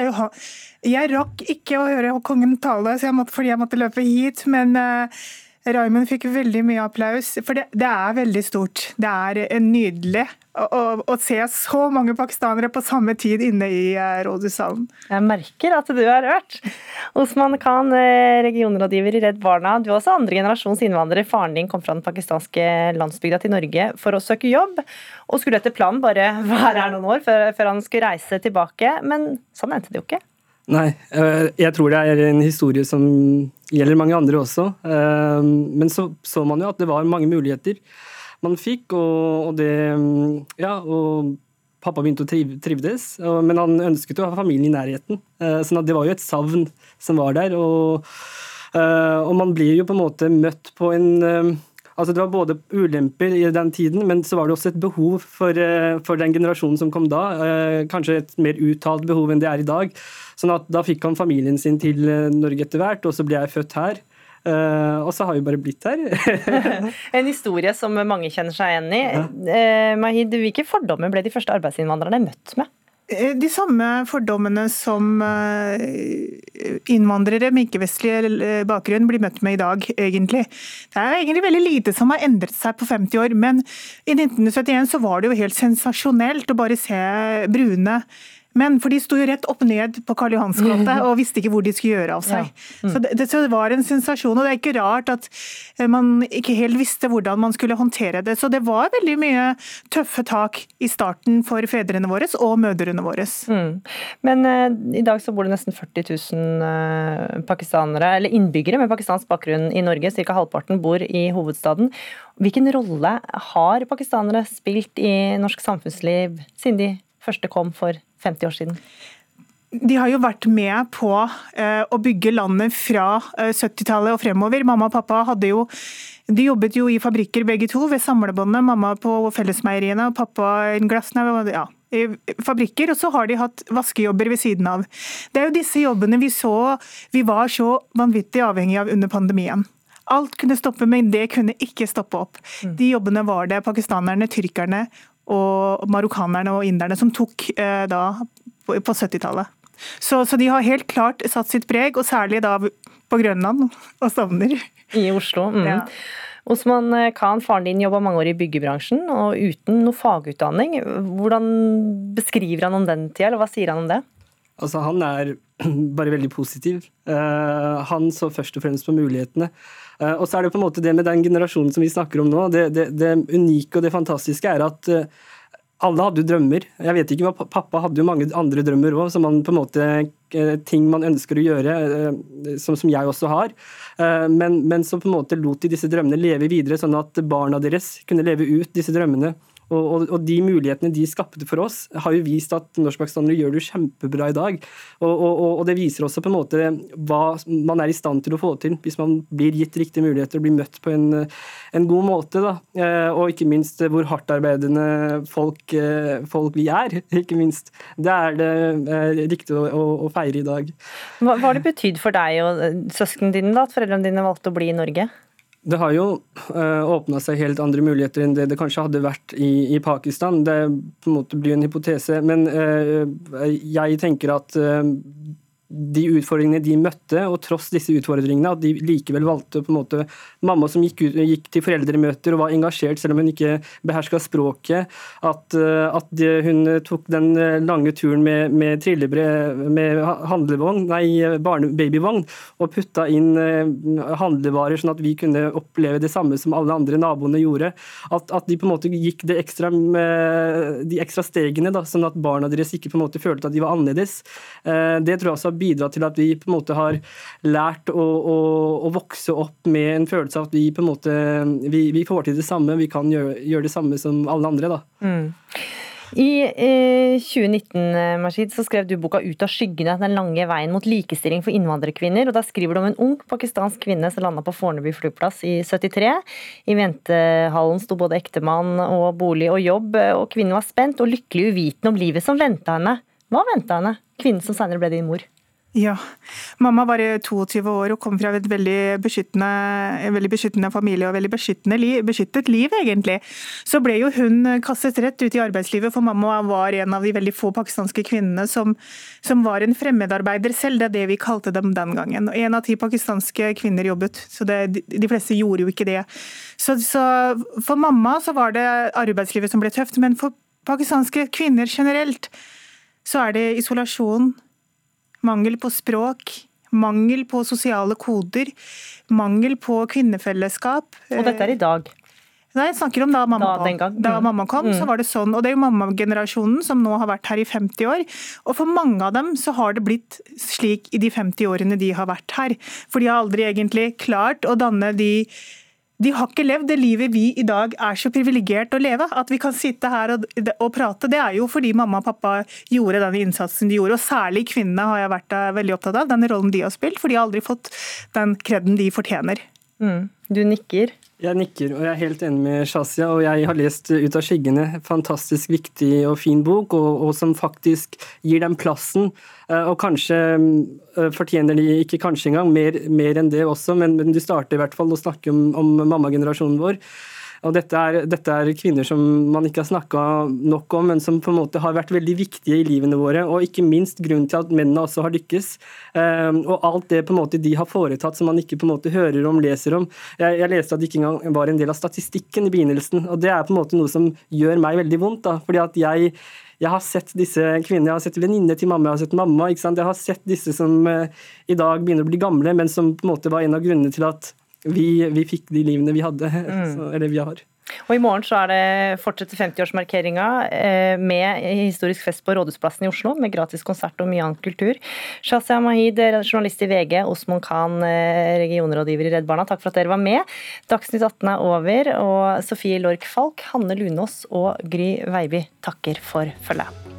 Jeg rakk ikke å høre kongen tale jeg måtte, fordi jeg måtte løpe hit, men uh, Raymond fikk veldig mye applaus, for det, det er veldig stort. Det er nydelig å, å, å, se så mange pakistanere på samme tid inne i uh, rådhussalen. Jeg merker at du er rørt. Osman Khan, regionrådgiver i Redd Barna. Du er også andre generasjons innvandrer. Faren din kom fra den pakistanske landsbygda til Norge for å søke jobb, og skulle etter planen bare være her noen år før, før han skulle reise tilbake. Men sånn endte det jo ikke. Nei, jeg tror det er en historie som gjelder mange andre også. Men så så man jo at det var mange muligheter man fikk, og det Ja, og pappa begynte å trivdes, men han ønsket å ha familien i nærheten. sånn det var jo et savn som var der. Og, og man blir jo på en måte møtt på en Altså Det var både ulemper i den tiden, men så var det også et behov for, for den generasjonen som kom da. Kanskje et mer uttalt behov enn det er i dag. Sånn at Da fikk han familien sin til Norge etter hvert, og så ble jeg født her. Uh, og så har vi bare blitt her. en historie som mange kjenner seg igjen i. Ja. Uh, Mahid, hvilke fordommer ble de første arbeidsinnvandrerne møtt med? Eh, de samme fordommene som innvandrere med ikke-vestlig bakgrunn blir møtt med i dag, egentlig. Det er egentlig veldig lite som har endret seg på 50 år, men i 1971 så var det jo helt sensasjonelt å bare se brune men for de sto jo rett opp ned på Karl Johans gate og visste ikke hvor de skulle gjøre av seg. Ja. Mm. Så, det, så, det, var en sensasjon, og det er ikke rart at eh, man ikke helt visste hvordan man skulle håndtere det. Så det var veldig mye tøffe tak i starten for fedrene våre og mødrene våre. Mm. Men uh, i dag så bor det nesten 40 000 uh, pakistanere, eller innbyggere med pakistansk bakgrunn i Norge. Ca. halvparten bor i hovedstaden. Hvilken rolle har pakistanere spilt i norsk samfunnsliv siden de første kom for 50 år siden? De har jo vært med på eh, å bygge landet fra 70-tallet eh, og fremover. Mamma og pappa hadde jo de jobbet jo i fabrikker begge to, ved samlebåndet. Mamma på Fellesmeieriene og pappa i glassene. Ja, i fabrikker, og så har de hatt vaskejobber ved siden av. Det er jo disse jobbene vi så vi var så vanvittig avhengig av under pandemien. Alt kunne stoppe, men det kunne ikke stoppe opp. Mm. De jobbene var det pakistanerne, tyrkerne og marokkanerne og inderne som tok eh, da på 70-tallet. Så, så, de har helt klart satt sitt preg, og særlig da på Grønland og Stovner. I Oslo. Mm. Ja. Osman Khan, faren din jobba mange år i byggebransjen og uten noe fagutdanning. Hvordan beskriver han om den tida, eller hva sier han om det? Altså, han er bare veldig positiv. Uh, han så først og fremst på mulighetene. Uh, og så er det på en måte det med den generasjonen som vi snakker om nå. Det, det, det unike og det fantastiske er at uh, alle hadde jo drømmer. Jeg vet ikke, Pappa hadde jo mange andre drømmer òg, som man på en måte ting man ønsker å gjøre, som, som jeg også har. Men, men så på en måte lot de disse drømmene leve videre, sånn at barna deres kunne leve ut disse drømmene. Og, og, og, de mulighetene de skapte for oss, har jo vist at norskpakistanere gjør det kjempebra i dag. Og, og, det viser også på en måte hva man er i stand til å få til hvis man blir gitt riktige muligheter og blir møtt på en, en god måte. Da. Eh, og ikke minst hvor hardtarbeidende folk, eh, folk vi er. ikke minst. Det er det eh, riktig å, å, feire i dag. Hva har det betydd for deg og søsknene dine da, at foreldrene dine valgte å bli i Norge? Det har jo uh, eh, åpna seg helt andre muligheter enn det det kanskje hadde vært i, i Pakistan. Det på en måte blir en hypotese. Men uh, jeg tenker at de utfordringene de møtte, og tross disse utfordringene, at de likevel valgte på en måte Mamma som gikk, ut, gikk til foreldremøter og var engasjert selv om hun ikke beherska språket. At, at de, hun tok den eh, lange turen med, med med handlevogn, nei, babyvogn, og putta inn eh, handlevarer sånn at vi kunne oppleve det samme som alle andre naboene gjorde. At, at de på en måte gikk ekstra, de ekstra stegene, da, sånn at barna deres ikke på en måte følte at de var annerledes. Det tror jeg også har bidratt til at vi på en måte har lært å, å, å, vokse opp med en følelse av at vi på en måte vi, vi får til det samme, vi kan gjøre, gjøre, det samme som alle andre. da. Mm. I eh, 2019 Marshid, så skrev du boka 'Ut av skyggene den lange veien mot likestilling for innvandrerkvinner'. og Da skriver du om en ung pakistansk kvinne som landa på Fornebu flyplass i 73. I ventehallen sto både ektemann og bolig og jobb, og kvinnen var spent og lykkelig uvitende om livet som venta henne. Hva venta henne, kvinnen som senere ble din mor? Ja. Mamma var 22 år og kom fra et veldig beskyttende, en veldig beskyttende familie og veldig liv, beskyttet liv, egentlig. Så ble jo hun kastet rett ut i arbeidslivet, for mamma var en av de veldig få pakistanske kvinnene som, som var en fremmedarbeider selv. Det er det vi kalte dem den gangen. En av ti pakistanske kvinner jobbet, så det, de fleste gjorde jo ikke det. Så, så for mamma så var det arbeidslivet som ble tøft, men for pakistanske kvinner generelt så er det isolasjon Mangel på språk, mangel på sosiale koder, mangel på kvinnefellesskap. Og dette er i dag? Nei, jeg snakker om da mamma, da, kom. Da mm. mamma kom, mm. så var det sånn. Og det er jo mammagenerasjonen som nå har vært her i 50 år. Og for mange av dem så har det blitt slik i de 50 årene de har vært her. For de har aldri egentlig klart å danne de de har ikke levd det livet vi i dag er så privilegert å leve. At vi kan sitte her og, og, prate, det er jo fordi mamma og pappa gjorde den innsatsen de gjorde. Og særlig kvinnene har jeg vært eh, veldig opptatt av, den rollen de har spilt. For de har aldri fått den kreden de fortjener. Mm. Du nikker. Jeg nikker, og jeg er helt enig med Shazia. Og jeg har lest Ut av skyggene, fantastisk viktig og fin bok, og, og som faktisk gir dem plassen. Eh, og kanskje eh, fortjener de ikke kanskje engang, mer, mer enn det også, men, men de starter i hvert fall å snakke om, om mammagenerasjonen vår. Og dette er, dette er, kvinner som man ikke har snakka nok om, men som på en måte har vært veldig viktige i livene våre. Og ikke minst grunnen til at mennene også har lykkes. Um, og alt det på en måte de har foretatt som man ikke på en måte hører om, leser om. Jeg, jeg leste at det ikke engang var en del av statistikken i begynnelsen. Og det er på en måte noe som gjør meg veldig vondt. da, fordi at jeg jeg har sett disse kvinnene, jeg har sett venninne til mamma, jeg har sett mamma. Jeg har sett disse som uh, i dag begynner å bli gamle, men som på en måte var en av grunnene til at vi, vi fikk de livene vi hadde, mm. så, eller vi har. Og I morgen så er det fortsetter 50-årsmarkeringa eh, med historisk fest på Rådhusplassen i Oslo, med gratis konsert og mye annen kultur. Shazia Mahid, journalist i VG, Osman Khan, eh, regionrådgiver i Redd Barna, takk for at dere var med. Dagsnytt 18 er over, og Sofie Lork Falk, Hanne Lunås og Gry Veiby takker for følget.